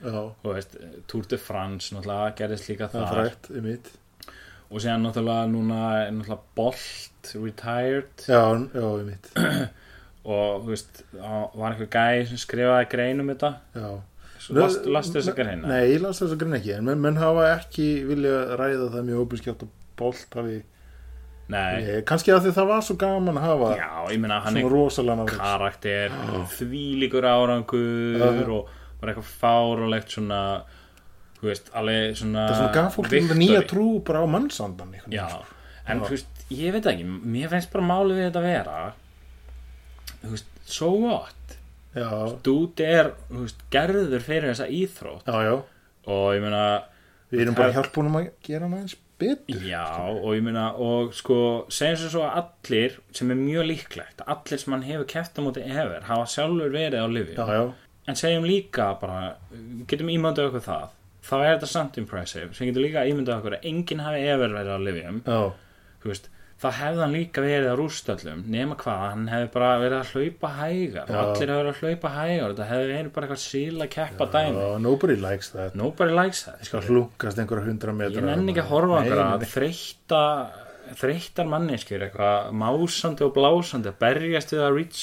já þú veist, Tour de France náttúrulega gerðist líka það er þar. frækt, og síðan náttúrulega núna er náttúrulega Bolt retired. Já, já, einmitt og þú veist, það var einhver gæi sem skrifaði grein um þetta já Last, lastu þessa greina? Nei, ég las þessa greina ekki en menn, menn hafa ekki vilja ræða það mjög óbyrskjátt og bolt hafi Nei, ég, kannski að því það var svo gaman að hafa já, ég meina hann svona er karakter þvílíkur árangur Já. og var eitthvað fárulegt svona þú veist, alveg svona það er svona gaf fólk um victory. nýja trú bara á mannsandan Já, sko. en þú veist, ég veit ekki mér finnst bara málið við þetta vera þú veist, so what? Dúti er, veist, gerður fyrir þessa íþrótt. Já, já. Og ég meina við erum bara hjálpunum að gera aðeins betur Já, og ég meina, og sko segjum sem svo að allir, sem er mjög líklegt allir sem hann hefur keft á móti efer hafa sjálfur verið á lifi já, já, en segjum líka bara getum ímyndað okkur það þá er þetta samt impressive sem getur líka ímyndað okkur að enginn hafi efer verið á já, þú veist, þá hefði hann líka verið á rústöllum nema hvað, hann hefði bara verið að hlaupa hægar. Já. allir hefur verið að hlaupa hægar þetta hefði verið bara eitthvað síla keppa dæmi. nobody likes that. Nobody likes that skal hlunkast einhverja hundra metra. Ég nenni ekki að horfa einhverja nei, þreytta þreyttar manneskjur eitthvað másandi og blásandi að berjast við að reach,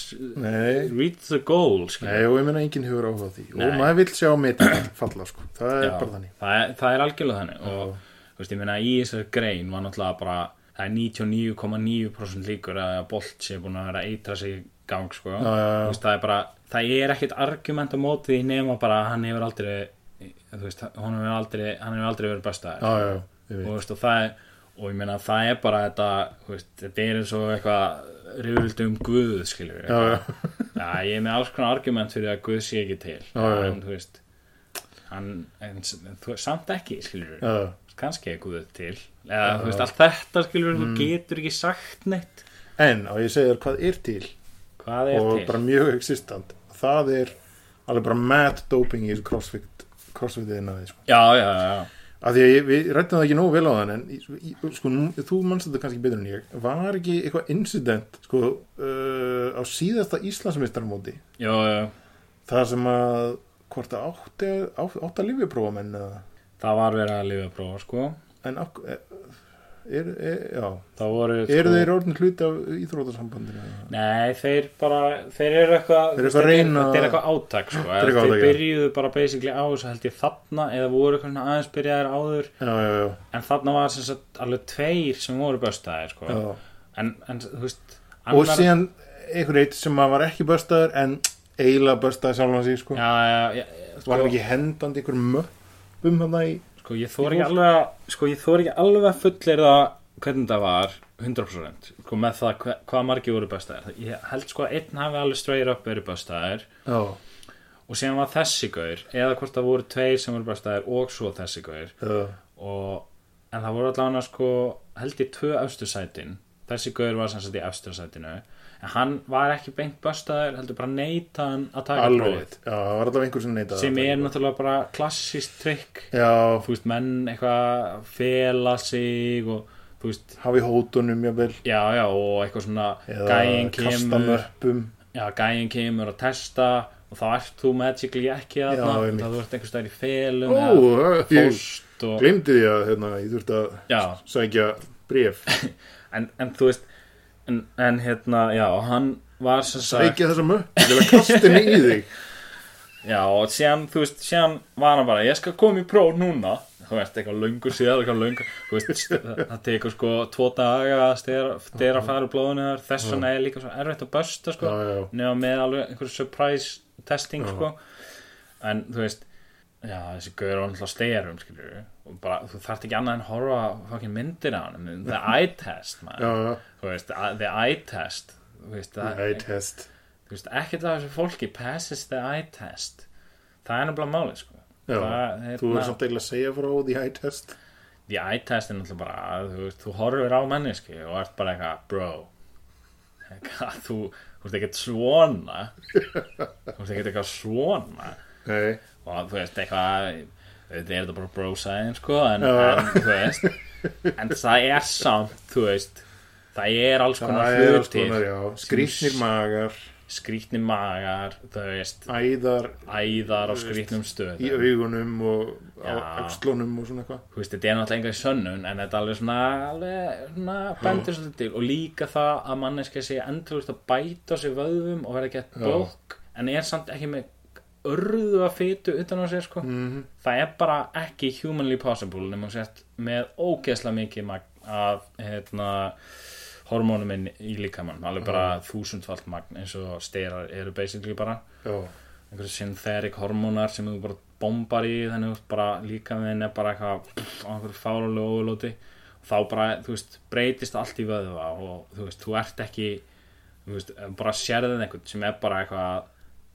reach the goal nei, og ég meina enginn hefur áhuga því. Nei. og maður vill sjá mitt falla sko, það er Já, bara þannig. Það er, það er algjörlega þannig. Og þú veist, ég meina í þessari grein var náttúrulega bara það er 99,9% líkur að Bolt sé búin að vera að eitra sig gang sko. Já, já, já. Veist, það er bara það er ekkert argument á móti því nema bara hann hefur aldrei þú veist, hann hefur aldrei, hann hefur aldrei verið ég og, veist, og það er og ég meina það er bara þetta þetta er eins og eitthvað rifrildi um Guð skilur já, já, já, ég er með alls konar argument fyrir að Guð sé ekki til. En þú veist hann, en, þú, samt ekki skilur já, kannski er Guð til eða þú veist, allt þetta skilur Mm. þú getur ekki sagt neitt. En og ég segir hvað er til? Hvað er og til? bara mjög existant. Það er alveg bara mad doping í crossfit crossfit einaði sko. já, já, já, af því að ég, við rættum það ekki nógu vel á þann en sko, nú, þú mannst þetta kannski betur en ég. Var ekki eitthvað incident sko, uh, á síðasta já, það sem að hvort að átti, átti, átti að lifjaprófa menn eða- það var verið að lifa að prófa sko. En af, er, er, já það voru eru þeir orðin hluti af íþrótasambandinu Nei, þeir bara, þeir eru eitthvað Þeir eru eitthvað að reyna- Þetta er eitthvað átak sko. Þeir átak, já. byrjuðu bara basically á þessu held ég þarna eða voru eitthvað aðeins byrjaðir áður já, já, já, en þarna var sem sagt alveg tveir sem voru böstaðir sko. en, en þú veist og síðan einhver eitt sem að var ekki börstaður en eiginlega börstaði sko. Já, já, já, sko, var hann ekki hendandi einhver möppum hann í sko, ég þóri ekki alveg að sko, ég þóri ekki alveg að fullir það hvernig það var 100% sko, með það hva, hvað margir voru böstaðir ég held sko að einn hafi alveg straight up verið böstaðir já, og síðan var þessi gaur eða hvort það voru tveir sem voru böstaðir og svo þessi gaur. Já, og, en það voru allavega sko held ég tvö efstu sætin þessi gaur var sem sagt í efstu sætinu en hann var ekki beint böstaður heldur bara neita hann að taka alveg já, það var alltaf einhver sem neitaði sem að er náttúrulega bara klassist trikk. Já, þú veist menn eitthvað fela sig og þú veist hafi hótunum jável já já og eitthvað svona eða gæin kemur. möppum já gæin kemur að testa og þá ert þú magically ekki Já, þarna. einmitt. þú ert einhver stær í felum ó, eða ég fóst og glemdi því að hérna, ég þurfti að já. sækja bref en, en þú veist en, en hérna, já, hann var sem sagt sækja þessa að kasta henni í þig. Já, og síðan, þú veist, síðan var hann bara, ég skal koma í próf núna. Þú veist, eitthvað löngur síðan, eitthvað löngur þú veist, það tekur sko tvo daga að stera, stera fara úr blóðinu þess vegna er líka svo erfitt að bösta sko, Já, já. nema með alveg einhverju surprise testing sko. En þú veist, já, þessi gauður var náttúrulega sterum, skilur og bara, þú þarft ekki annað en horfa á fucking myndir á hann, the eye test man. Já, þú veist, the eye test. Þú veist, það, eye test. þú veist, ekkert af þessu fólki passes the eye test. Það er nefnilega máli sko. Það, þú hérna, er samt eiginlega að segja frá the eye test. The eye test er náttúrulega bara að, þú, þú horfir á manneski og ert bara eitthvað bro. Eitthvað, þú, þú veist ekkert svona. Þú veist ekkert eitthvað svona. Nei, og þú veist eitthvað þetta er þetta bara science sko en, en þú veist. En það er samt, þú veist það er alls konar hlutir. Skrýtnir magar, skrítni magar, þú veist. Æðar. Æðar á skrítnum í stöðum. augunum og á Já. öxlunum og svona eitthvað. Þú veist, þetta er náttúrulega enga í sönnun en þetta er alveg svona, alveg, svona bendur svolítið til. Og líka það að manneska sé endurlust að bæta á sig vöðvum og vera gett blokk en er samt ekki með örðu að fytu utan á sér sko. Mhm. það er bara ekki humanly possible nema sért með ógeðslega mikið af hérna hormónum inn í líkamann alveg bara þúsundfald magn eins og styrar eru basically bara. Já, einhverju synthetic hormónar sem þú bara bombar í þannig að bara líkaminn er bara eitthvað á einhverju fáralegu overlóti og þá bara, þú veist, breytist allt í vöðva og þú veist, þú ert ekki þú veist, bara sérðið einhvern sem er bara eitthvað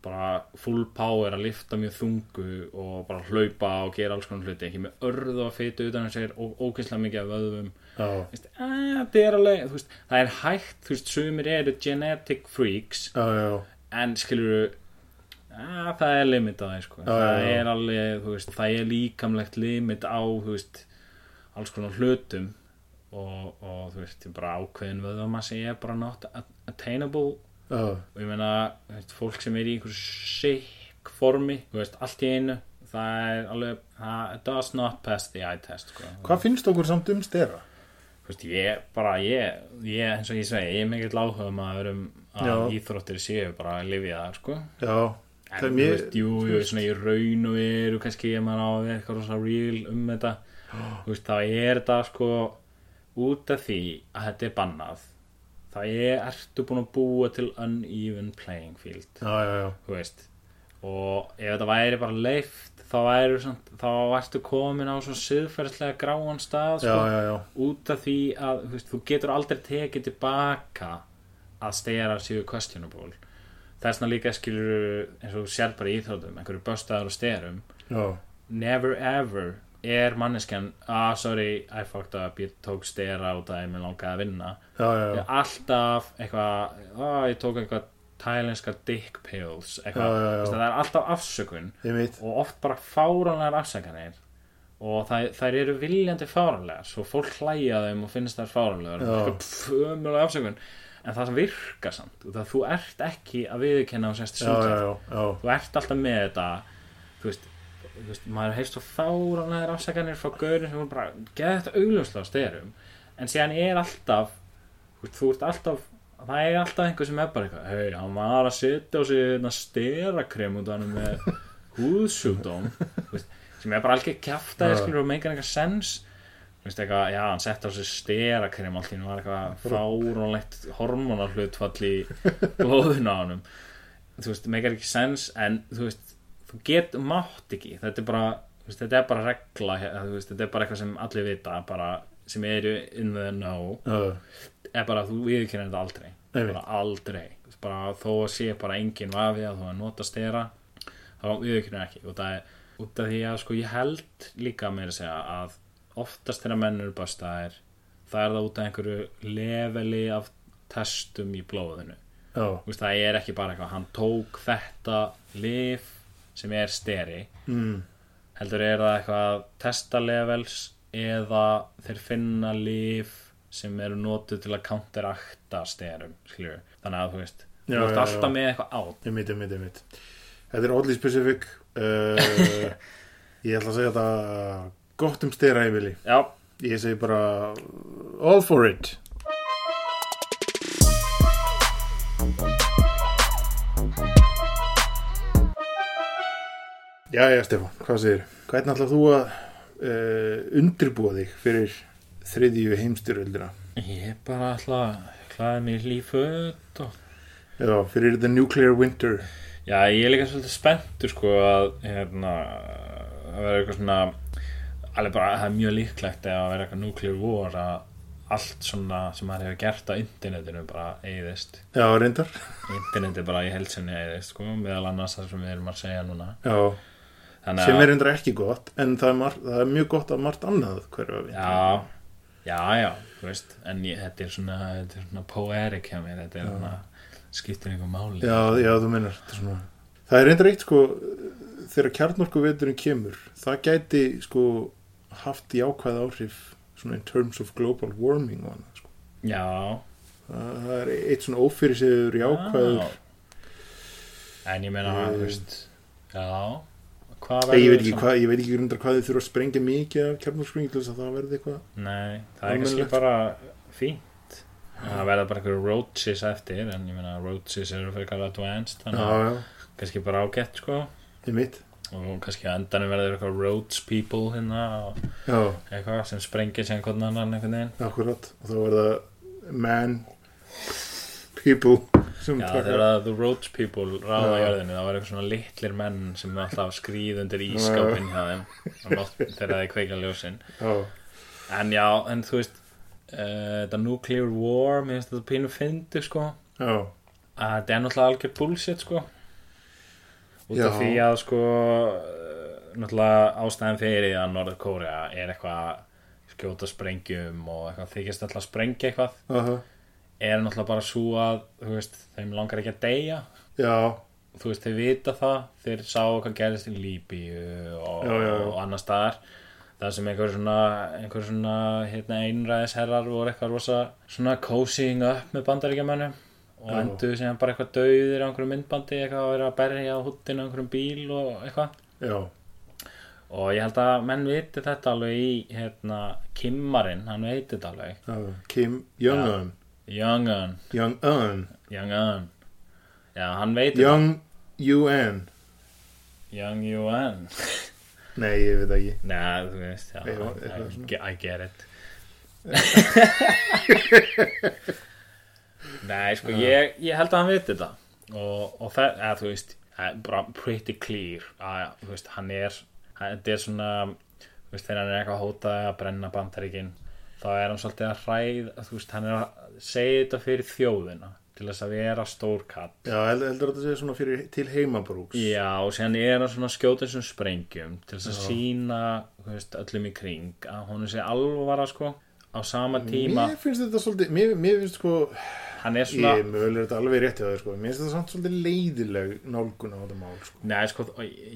bara full power að lifta mjög þungu og bara hlaupa og gera alls konar hluti ekki með örðu að fytu utan að segja og ógeðslega mikið af vöðvum já, Þú veist, að, það er alveg, veist, það er hægt þú veist, sumir eru genetic freaks já, já, en skilur að, það er limit á það sko. Já, það já, já. er alveg, veist, það er líkamlegt limit á, veist alls konar hlutum og, og þú veist, bara ákveðin vöðvamassi er bara not attainable já, og ég meina, veist, fólk sem er í einhverju sick formi, þú veist, allt í einu það er alveg, það does not pass the eye test sko. Hvað finnst okkur samt um stera? Þú veist, ég bara, ég, ég eins og ég segi, ég er mikill áhuga um að Já. íþróttir séu bara að lifja það, sko Já, En er mér veist, jú, jú, svona í raun og veru kannski ég maður á að vera eitthvað rosa real um þetta þú veist, þá er þetta sko út af því að þetta er bannað þá er, ertu búin að búa til uneven playing field? Já, já, já, þú veist og ef þetta væri bara leift þá væri þá ertu komin á svo siðferðslega gráan stað sko, út af því að þú, veist, þú getur aldrei tekið tilbaka að stera séu questionable þess vegna líka skilur eins og sér bara í íþrótum einhverju böstaðar og sterum. Never ever er manneskjan ah sorry, I fucked up ég tók stera út að ég mér langaði að vinna. Já, já, já. alltaf eitthvað ah, ég tók eitthvað thailenska dick pills eitthvað, það er alltaf afsökun og oft bara fáranlegar afsækanir og það, þær eru viljandi fáranlegar svo fólk hlæja þeim og finnst þær fáranlegar Já. ömulega afsökun. En það virkar samt það þú ert ekki að viðurkenna og sérst já, þú ert alltaf með þetta þú veist, veist maður heist svo fáranlegar afsækanir frá gaurin sem er bara geða þetta augljóslega styrum en síðan er alltaf veist, þú ert alltaf það er alltaf einhver sem er bara eitthvað hei, hann var að setja á sig sterakrem út af hann með veist, sem er bara alveg kjafta Já. skilur og meikar eitthvað sens. Eitthvað, já, hann setti á sig sterakrem allt í hann var eitthvað fáránlegt hormonarhlutfall í blóðuna á hann þú veist, meikar ekki sens en þú veist, þú get mátt ekki. Þetta er bara, veist, þetta er bara regla veist, þetta er bara eitthvað sem allir vita bara, sem eru in the know. Já, er bara að þú viðkynna þetta aldrei. Bara aldrei. Bara þó að sé bara engin vafi að þú að nota stera þá viðkynna ekki. Og það er út af því að sko ég held líka meira að segja að oftast þegar menn eru böstaðir það er það út af einhverju leveli af testum í blóðinu. Þú veist, það er ekki bara eitthvað hann tók þetta lif sem er steri mm, heldur er það eitthvað testalevels eða þeir finna lif sem eru notuð til að counterakta sterum skilur. þannig að þú veist þú ert alltaf já. með eitthvað át ég veit, ég veit, ég veit Þetta er oddly specific uh, Ég ætla að segja þetta gott um stera já, Ég segi bara all for it Jæja, Stefán, hvað segir? Hvernig ætlar þú að uh, undirbúa þig fyrir þriðju heimstyröldina? Ég bara alltaf klæði mig í líföt og Já, fyrir the nuclear winter. Já, ég er líka svolítið spenntur sko að hérna að vera eitthvað svona alveg bara, það er mjög líklegt að vera eitthvað nuclear war að allt svona sem maður hefur gert á internetinu bara eigðist Já, reyndar. interneti bara í helsinni eigðist sko, meðal annars það sem við erum að segja núna Já, Þannig sem að- er reyndar ekki gott, en það er, margt, það er mjög gott að margt annað hverfa við. Já, já, já, þú veist en ég, þetta er svona, svona poetic hjá mér, þetta er svona skiptir einhver máli Já, já, þú svona... Það er reyndar eitt, sko, þegar kjarnorku veturinn kemur, það gæti, sko, haft jákvæð áhrif, svona in terms of global warming og annað, sko. Já, Það, það er eitt svona ófyrirsiður jákvæður já. En ég meina, Eh. þú veist Já Hvað Ég, ég veit ekki hvað, ég veit ekki reyndar hvað þið þurfa að sprengja mikið af kjarnorsprengi til þess að það verði eitthvað Nei, það er kannski bara fínt. Það verða bara einhverju roaches eftir En ég meina, roaches eru fyrir eitthvað advanced Þannig að kannski bara ágætt, sko. Og kannski endanum verður eitthvað roach people hérna og Já, eitthvað sem sprengir sem hvernig annan einhvern veginn. Akkurat. Og þá verða man people Já, þegar að the roach people ráða Já. jörðinu það var eitthvað svona litlir menn sem er alltaf skrýð undir ískápin hjá þeim. Þegar þeir kveika ljósin. Já, En já, en þú veist uh, þetta nuclear war mér finnst þetta pínu fyndi sko. Já, að þetta er náttúrulega algjör bullshit sko. Út Já. af því að sko uh, náttúrulega ástæðan fyrir að Norður Kórea er eitthvað skjóta sprengjum og eitthvað þykist alltaf sprengja eitthvað. Aha, er náttúrulega bara svo að veist, þeim langar ekki að deyja. Já, þú veist, þeir vita það þeir sá hvað gerðist í Líbíu og, Já, já, já. og annar staðar. Það sem einhver svona, einhver svona hérna, einræðisherrar voru eitthvað rosa svona cozying up með bandaríkjamönnum og Já. enduðu sem bara eitthvað dauðir á einhverjum myndbandi eitthvað að vera að berja á húttinu á einhverjum bíl og eitthvað. Já, og ég held að menn viti þetta alveg í hérna, Kimmarinn, hann veit þetta alveg. Já. Kim Jong-un Young-un, Jong-un Young-un já, hann veit þetta Young-un Young-un Nei, ég veit ekki. Nei, þú veist, já, Nei, I, eitthvað I, ge- I get it. Nei, sko, ég, ég held að hann veit þetta og, og það, eða, þú veist bara pretty clear að, þú veist, hann er þetta er svona, þú veist, þegar hann er eitthvað að hóta að brenna bandaríkin þá er hann svolítið að hræð þú veist, hann er að segja þetta fyrir þjóðina til þess að vera stórkall Já, held- heldur að þetta sé svona fyrir til heimabrúks. Já, og síðan er hann svona að skjóta þessum sprengjum til þess að sína veist, öllum í kring að hún sé alvara sko á sama tíma. Mér finnst þetta svolítið, mér, mér finnst sko hann er svona Ég mögulega er þetta alveg rétt hjá þér sko. Mér finnst þetta samt svolítið leiðileg nálgun á þetta mál sko. Nei, sko,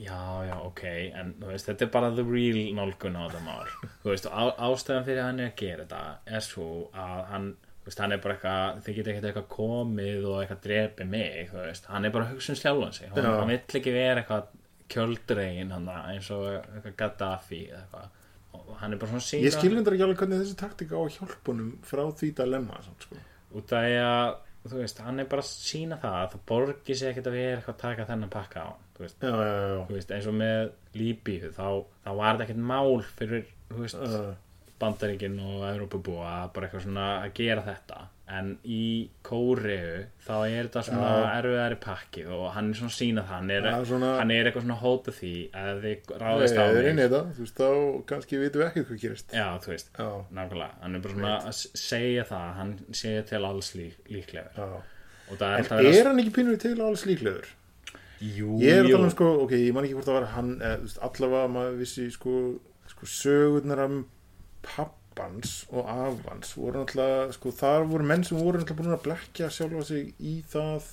já, já, ok en veist, þetta er bara the real nálgun á þetta mál. Þú veist, á, ástæðan fyrir hann er að gera þetta er svo að hann veist, hann er bara eitthvað, þið getur ekkert eitthvað komið og eitthvað drepi mig, veist. Hann er bara að hugsa um sjálfan sig, hann, hann vill ekki vera eitthvað kjöldregin eins og eitthvað Gaddafi eitthvað. Og hann er bara svona sína Ég skil reyndar ekki alveg hvernig þessi taktika á honum frá því dilemma samt, sko. Út af að þú veist, hann er bara að sína það að það borgi sig ekkert að vera eitthvað að taka þennan pakka á hann, þú veist, Já, já, já, þú veist eins og með Líbíu þá, þá var þetta ekkert mál fyrir þú veist, já. bandaríkin og Evrópubúa að bara eitthvað svona að gera þetta en í Kóreu þá er þetta svona Já. erfiðari pakki og hann er svona að sína það. Hann er, Já, svona- hann er eitthvað svona að hóta því að þið ráðist á er veist, þá kannski vitum við ekkert hvað gerist. já, þú veist, Já, nákvæmlega. Hann er bara svona að s- segja það hann segja til alls lík, það er En verið er hann ekki pínur til alls líklegur? jú, Ég er að tala um, sko, ok, ég man ekki hvort það var hann, eða, allavega maður vissi, sko, sko, sögurnar af pappans og afans voru náttúrulega, sko, þar voru menn sem voru náttúrulega búin að blekja sjálfa sig í það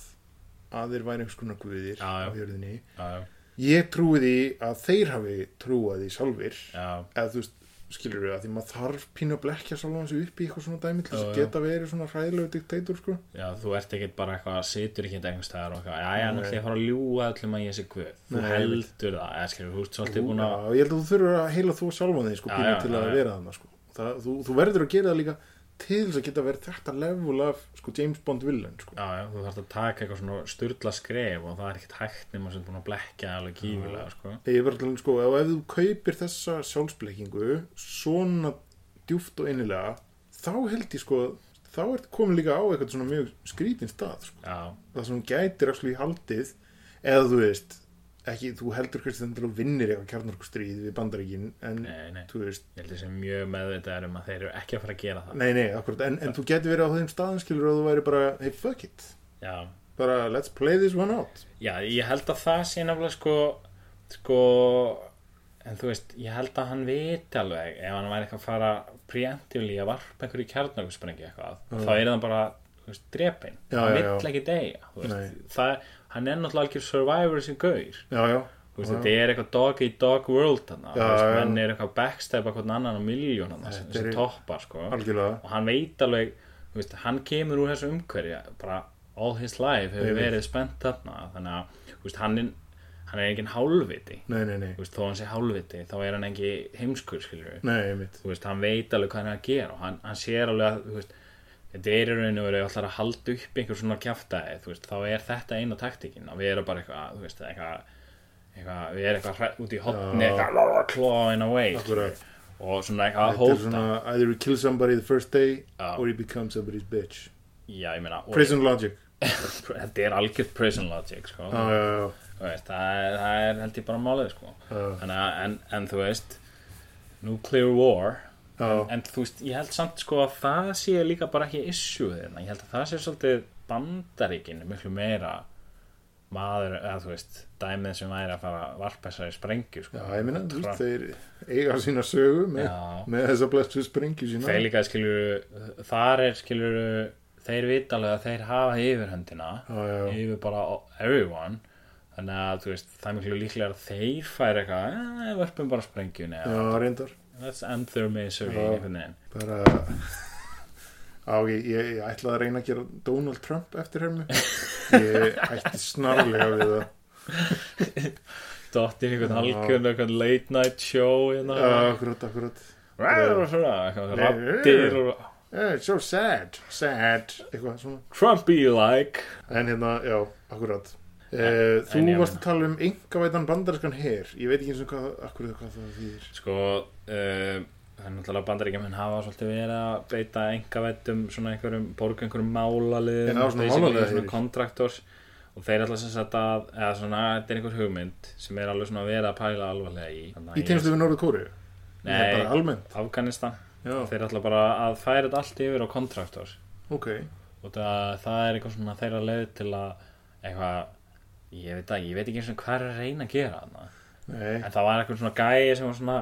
að þeir væri einhvers konar guðir á jörðinni. já, já, Ég trúi því að þeir hafi trúað því sjálfir, já, eða þú veist, skilur við að því maður þarf pínu að blekja sjálfa sig upp í eitthvað svona dæmi til þess að geta verið svona hræðilegu dikteitur, sko. já, þú ert ekkert bara eitthvað situr ekki einhvers staðar og eitthvað, já, já, ætlum ég fara að ljúga öllum að ég sé guð, þú Nei, heldur það eða skilur, þú ert svolítið búin að Já, ég held að þú þurfur að heila þú sjálfan þig sko, pínu til að vera þannig sko. Það, þú, þú verður að gera það líka til þess að geta verið þetta level af sko, James Bond villain sko. Já, já, þú þarfst að taka eitthvað svona sturla skref og það er ekkert hægt nema sem búin að blekja alveg gífulega, sko. ég var alltaf sko, ef, ef þú kaupir þessa sjálfsbleikingu svona djúft og innilega þá held ég sko þá er komin líka á eitthvað svona mjög skrítin stað sko. Já, það sem gætir actually haldið eða þú veist ekki, þú heldur hversu þannig að vinnir eitthvað kjarnarkustríð við bandaríkin en nei, nei. þú veist, Ég held þessi mjög meðvitaður um að þeir eru ekki að fara að gera það. nei nei, akkurat en, en þú getur verið á þeim staðin skilur og þú væri bara, hey fuck it. Já, bara let's play this one out. Já, ég held að það sé nefnilega sko, sko, en þú veist, ég held að hann viti alveg ef hann væri eitthvað að fara preemptively að varpa einhverju kjarnarkusprengi eitthvað, þá er það bara, þú veist, drepin. Þú það, hann er náttúrulega algjör survivor sem Já. þetta er eitthvað dog eat dog world menn er eitthvað backstab eitthvað annan á miljón sem, er- toppar, sko. Og hann veit alveg, veist, hann kemur úr þessu umhverja, bara all his life hefur Einmitt. verið spennt þarna. Þannig að, veist, hann er hann er engin hálfviti, nei, nei, nei, veist, þó hann sé hálfviti þá er hann ekki heimskur, nei, veist, hann veit alveg hvað hann er að gera og hann, hann sér alveg að, þetta er í rauninu verið alltaf að halda upp einhver svona veist, þá er þetta eina taktikinn að við erum bara eitthvað, veist, eitthvað eitthvað, við erum eitthvað út í hotni, eitthvað clawing away Akkurat. og svona eitthvað að hóta svona either you kill somebody the first day Já. or you become somebody's bitch já, ég meina, og- prison logic þetta er algjört prison logic sko. já, já, já, veist, það, er, það er held ég bara málið sko. Þannig að, en, en þú veist nuclear war já. en þú veist, ég held samt sko að það sé líka bara ekki issue þeirna ég held að það sé svolítið bandaríkin miklu meira maður, eða þú veist, dæmið sem væri að fara að varpa þessari sprengju sko. Já, ég minna, þú veist, þeir eiga sína sögu með, með þessa blessu sprengju sína. Þeir líka skilur þar er skilur þeir vita alveg að þeir hafa yfirhöndina Já, já, yfir bara everyone. Þannig að þú veist, það er miklu líklega að þeir færi eitthvað, eh, vörpum bara sprengjunni Já, reyndar einhvern veginn bara á, ég, ég, ég ætlaði að reyna að gera Donald Trump eftir hermu. Ég ætti snarlega við það. Dottir einhvern halkjörn eitthvað late night show hérna. Já, akkurat, akkurat. Ræður og svona, eitthvað rattir og yeah, it's so sad, sad. Svona. Trumpy like en hérna, já, akkurat Uh, þú en varst að tala um engavætan bandariskan her. Ég veit ekki eins og hvað, akkur, hvað það þýðir. Sko uh, það er náttúrulega bandaríkjumenn hafa svolítið verið að beita engavettum svona einhverjum, borga einhverjum málalið svona kontraktors og þeir ætla sem sagt að eða svona, þetta er einhver hugmynd sem er alveg svona að vera að pæla alvarlega í. Þannig að í tegnslu við Norður Kóri Nei. Afganistan, já, þeir ætla bara að færa þetta allt yfir á kontraktors ok, og það, það er eitthvað svona þeirra leið til að eitthvað ég veit, að, ég veit ekki eins og hvað er að reyna að gera þarna. en það var eitthvað svona gæi sem var svona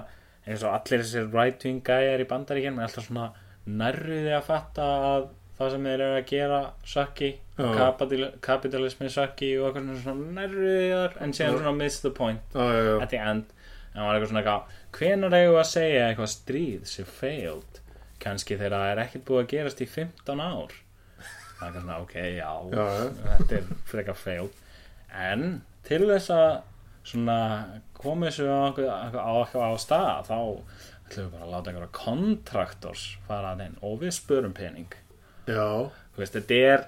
eins og allir þessir right wing gæjar í bandaríkjum er alltaf svona nærriði að fatta að það sem þeir eru að gera sökki, kapitalismi sökki og eitthvað svona nærriðar en síðan Já. svona miss the point já, já, já, at the end. En það var eitthvað svona hvenar við að segja eitthvað stríð sem failed? Kannski þegar það er ekkert búið að gerast í 15 ár. Það er eitthvað svona ok, Já, já. þetta er frekar failed en til þess að svona komið þessu á, á, á, stað þá ætlum við bara að láta einhverja kontraktors fara að þeim og við spörum pening. Já. þú veist, þetta er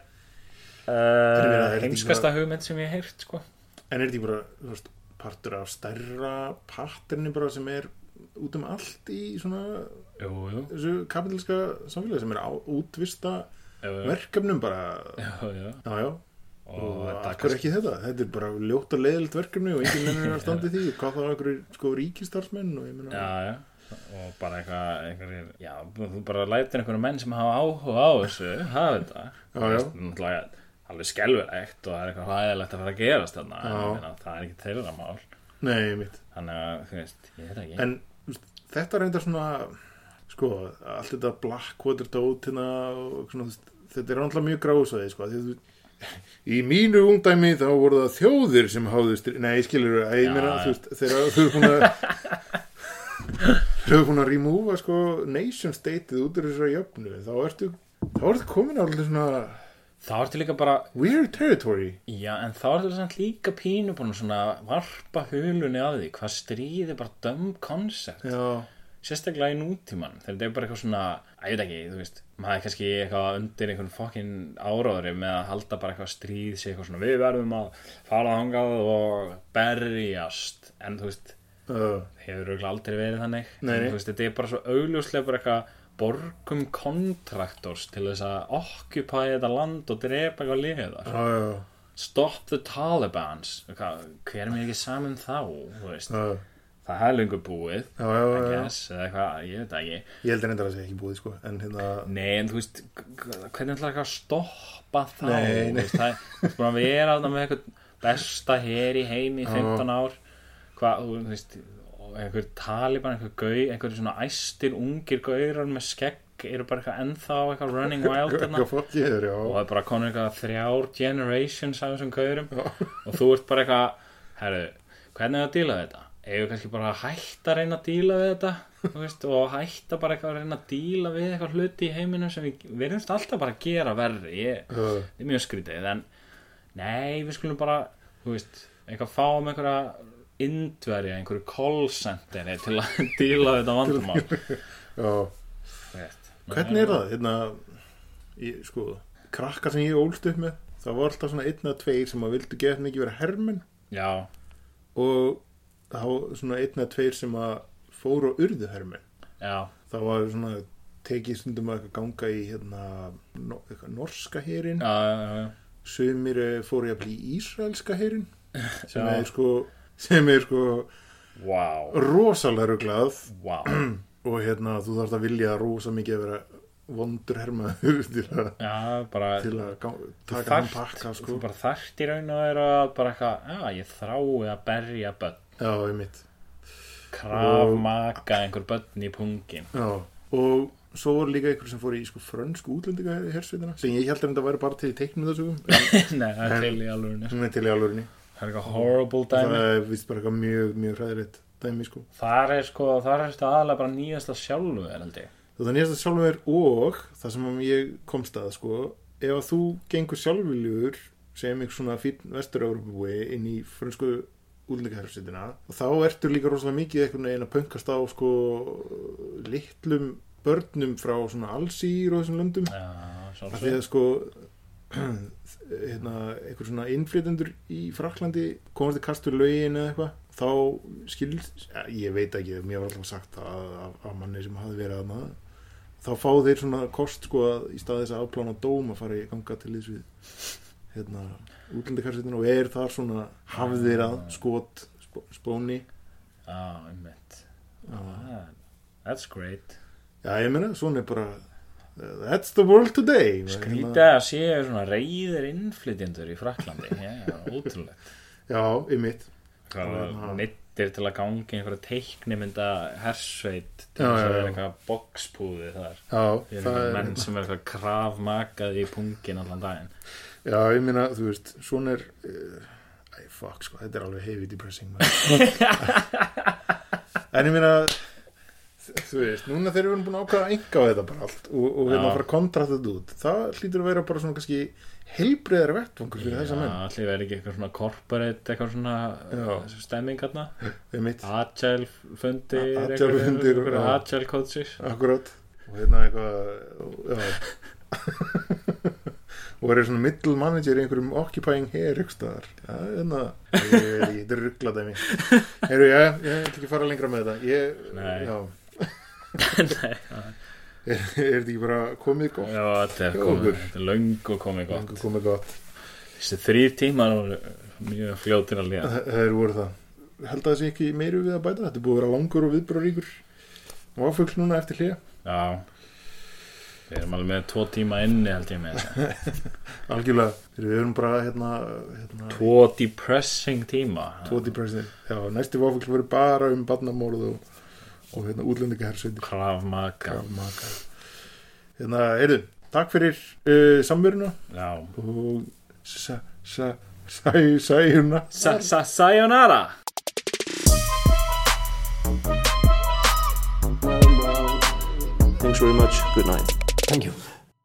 uh, heimskasta hugmynd sem ég hef heyrt sko. En er þetta bara veist, partur af stærra patterni bara sem er út um allt í svona jú, jú, þessu kapitalska samfélagi sem er á, útvista jú, verkefnum bara? Jú. já, akkur ekki þetta? Þetta er bara ljótt og leiðilt verkefni og enginn mennur að standa því. Og hvað þá einhverjir sko ríkistarsmenn og ég meina já, já. Og bara eitthvað, einhverjir já, þú bara lætir einhverjum menn sem hafa áhuga á þessu hafa þetta. Já. veist, náttúrulega alveg skelfilegt og það er eitthvað hræðilegt að fara að gerast þarna. Ég það er ekki þeirra mál. Nei, mitt þannig að, þú veist, ég veit ekki. En þetta reyndar svona sko, allt þetta Blackwater dót hérna og svona, þetta er náttúrulega mjög gráðsvæði sko, því að þú í mínu ungdæmi þá voru það þjóðir sem háðu stríð, nei, skilur þú, ég meina, þú veist, þegar þau eru búin að þau eru búin að remúva sko nation stateið út úr þessari jöfnu. Þá ertu, þá ertu komin alltaf svona þá ertu líka bara, weird territory. Já, en þá ertu samt líka pínu búin að svona varpa hulunni af því hvað stríði bara döm koncept já, sérstaklega í nútíman þegar þetta er bara eitthvað svona, að ég veit ekki þú veist, maður er kannski eitthvað undir einhvern fokkin áráðri með að halda bara eitthvað stríð sig eitthvað svona, við verðum að fara þangað og berjast. En þú veist, uh, hefur örugglega aldrei verið þannig. Nei. En, þú veist, þetta er bara svo augljóslega bara eitthvað borgum kontraktors til þess að okkupæja þetta land og drepa eitthvað þar já, já, Stop the Talibans hver er mér ekki saman þá þú veist, já, það er lengur búið já, já, já, guess, eitthvað, ég veit það ekki. Ég heldur reyndar að það sé ekki búið sko En hérna Nei, en þú veist, hvernig ætlar ekki að stoppa þá? Nei, nei. veist, það er vera þarna með eitthvað besta her í heimi í 15 ár. Hvað, þú veist einhver taliban, einhver gau einhver svona æstir ungir gaurar með skegg eru bara eitthvað ennþá eitthvað running wild já. Og það er bara konur eitthvað þrjár generations af þessum gaurum. Og þú ert bara eitthvað herru, hvernig er að díla við þetta? Eða kannski bara að hætta að reyna að díla við þetta veist, og hætta bara eitthvað að reyna að díla við eitthvað hluti í heiminum sem við verðumst alltaf bara að gera verri. Ég, Uh, það er mjög skrítið en nei, við skulum bara veist, eitthvað fáum einhverja indverja, einhverju call centeri til að díla við þetta veist. hvernig er það? Hérna, ég, sko, krakkar sem ég ólst upp með Það var alltaf svona einn eða tveir sem að vildu geta mikið vera hermenn. Já, Og var svona einn eða tveir sem að fóru og urðu hermenn. Já, Það var svona tekið stundum að ganga í hérna, norska herin. Sumir eh, fóru jafnvel í ísraelska herin sem Já. er sko sem er sko Wow, rosalega ruglað. Wow og hérna þú þarfst að vilja rosa mikið að vera vondur hermaður til að, Já, bara til að þú taka hann pakka Þú sko. bara þarft í raun og er að bara eitthvað, já, ég þrái að berja börn Já, einmitt. Kraf Og- maka einhver börn í pungin. Já, og svo voru líka einhver sem fór í sko frönsku útlendinga hersveitina sem ég held að þetta væri bara til teiknum þessu Nei, það er til í alvörinni sem er til í alvörinni Það er eitthvað horrible það dæmi. er vist bara eitthvað mjög, mjög hræðilegt dæmi sko. Þar er sko, þar er þetta aðalega bara nýjasta sjálfu er ég. Það er nýjast að sjálfum er og það sem ég komst að sko ef að þú gengur sjálfviljugur sem einhver svona fínn vestur-Európabúi inn í frönsku útlendingahersveitina þá ertu líka rosalega mikið einhvern veginn að pönkast á sko litlum börnum frá svona allsýr og þessum löndum. Já, af því að sko hérna, einhver svona innflytendur í Fraklandi komast í kastu lögin eða eitthvað þá skil, ja, ég veit ekki mér var alltaf sagt að, af, af manni sem hafi verið að maður þá fá þeir svona kost sko að í stað þess að afplána dóm að fara í ganga til þess við hérna, útlendikarsettin og er þar svona hafðir að skot spó, spóni. Já, einmitt. Ah, That's great. Já ég meina, svona er bara that's the world today Skrítið að séu svona reyðir innflytjendur í Fraklandi Já, ótrúlegt. Já, Hvað Já. neittir til að gangi einhverja teiknimynda hersveit til þess að vera eitthvað boxpúði þar. Já, það er menn sem er eitthvað krafmakað í pungin allan daginn Já, ég meina, þú veist, svona er uh, Æ, fuck, sko, þetta er alveg heavy depressing. En ég meina Þú veist, núna þegar við erum búin að ákvæða að enga á þetta bara allt og, og hérna Já. að fara að kontra þetta út það hlýtur að vera bara svona kannski heilbreyðar vettvangur fyrir þessa menn. allir verið ekki eitthvað svona corporate eitthvað svona þessu stemming hérna agile fundir agile fundir, agile coaches. Akkurat. Og hérna eitthvað já og er svona middle manager í einhverjum occupying hair ykkur staðar já, ég veit ekki, þetta er rugglat af mér Heyrðu, já, ég ætla ekki fara lengra með þetta. Ég, Nei. er, er þetta ekki bara komið gott? Já, þetta er komið er löngu komið gott. Lengur komið gott. Þessi þrýr tímar mjög fljótir að líða. Það er voru það. Held að það sé ekki meiru við að bæta. Þetta er búið að vera langur og viðbráríkur og áfugl núna eftir hlýja já við erum alveg með tvo tíma inni held ég með þetta. algjörlega, við erum bara hérna, hérna tvo depressing tíma. Tvo depressing. Já, næsti áfugl verður bara um barnamórið og, og hérna útlendingahersveitir. Krafmaka Krav Maga. Hérna, heyrðu, takk fyrir uh, samveruna. Já. Og sa, sa, sæ, sæjuna Sa- sa- well, thanks very much. Good night. Thank you.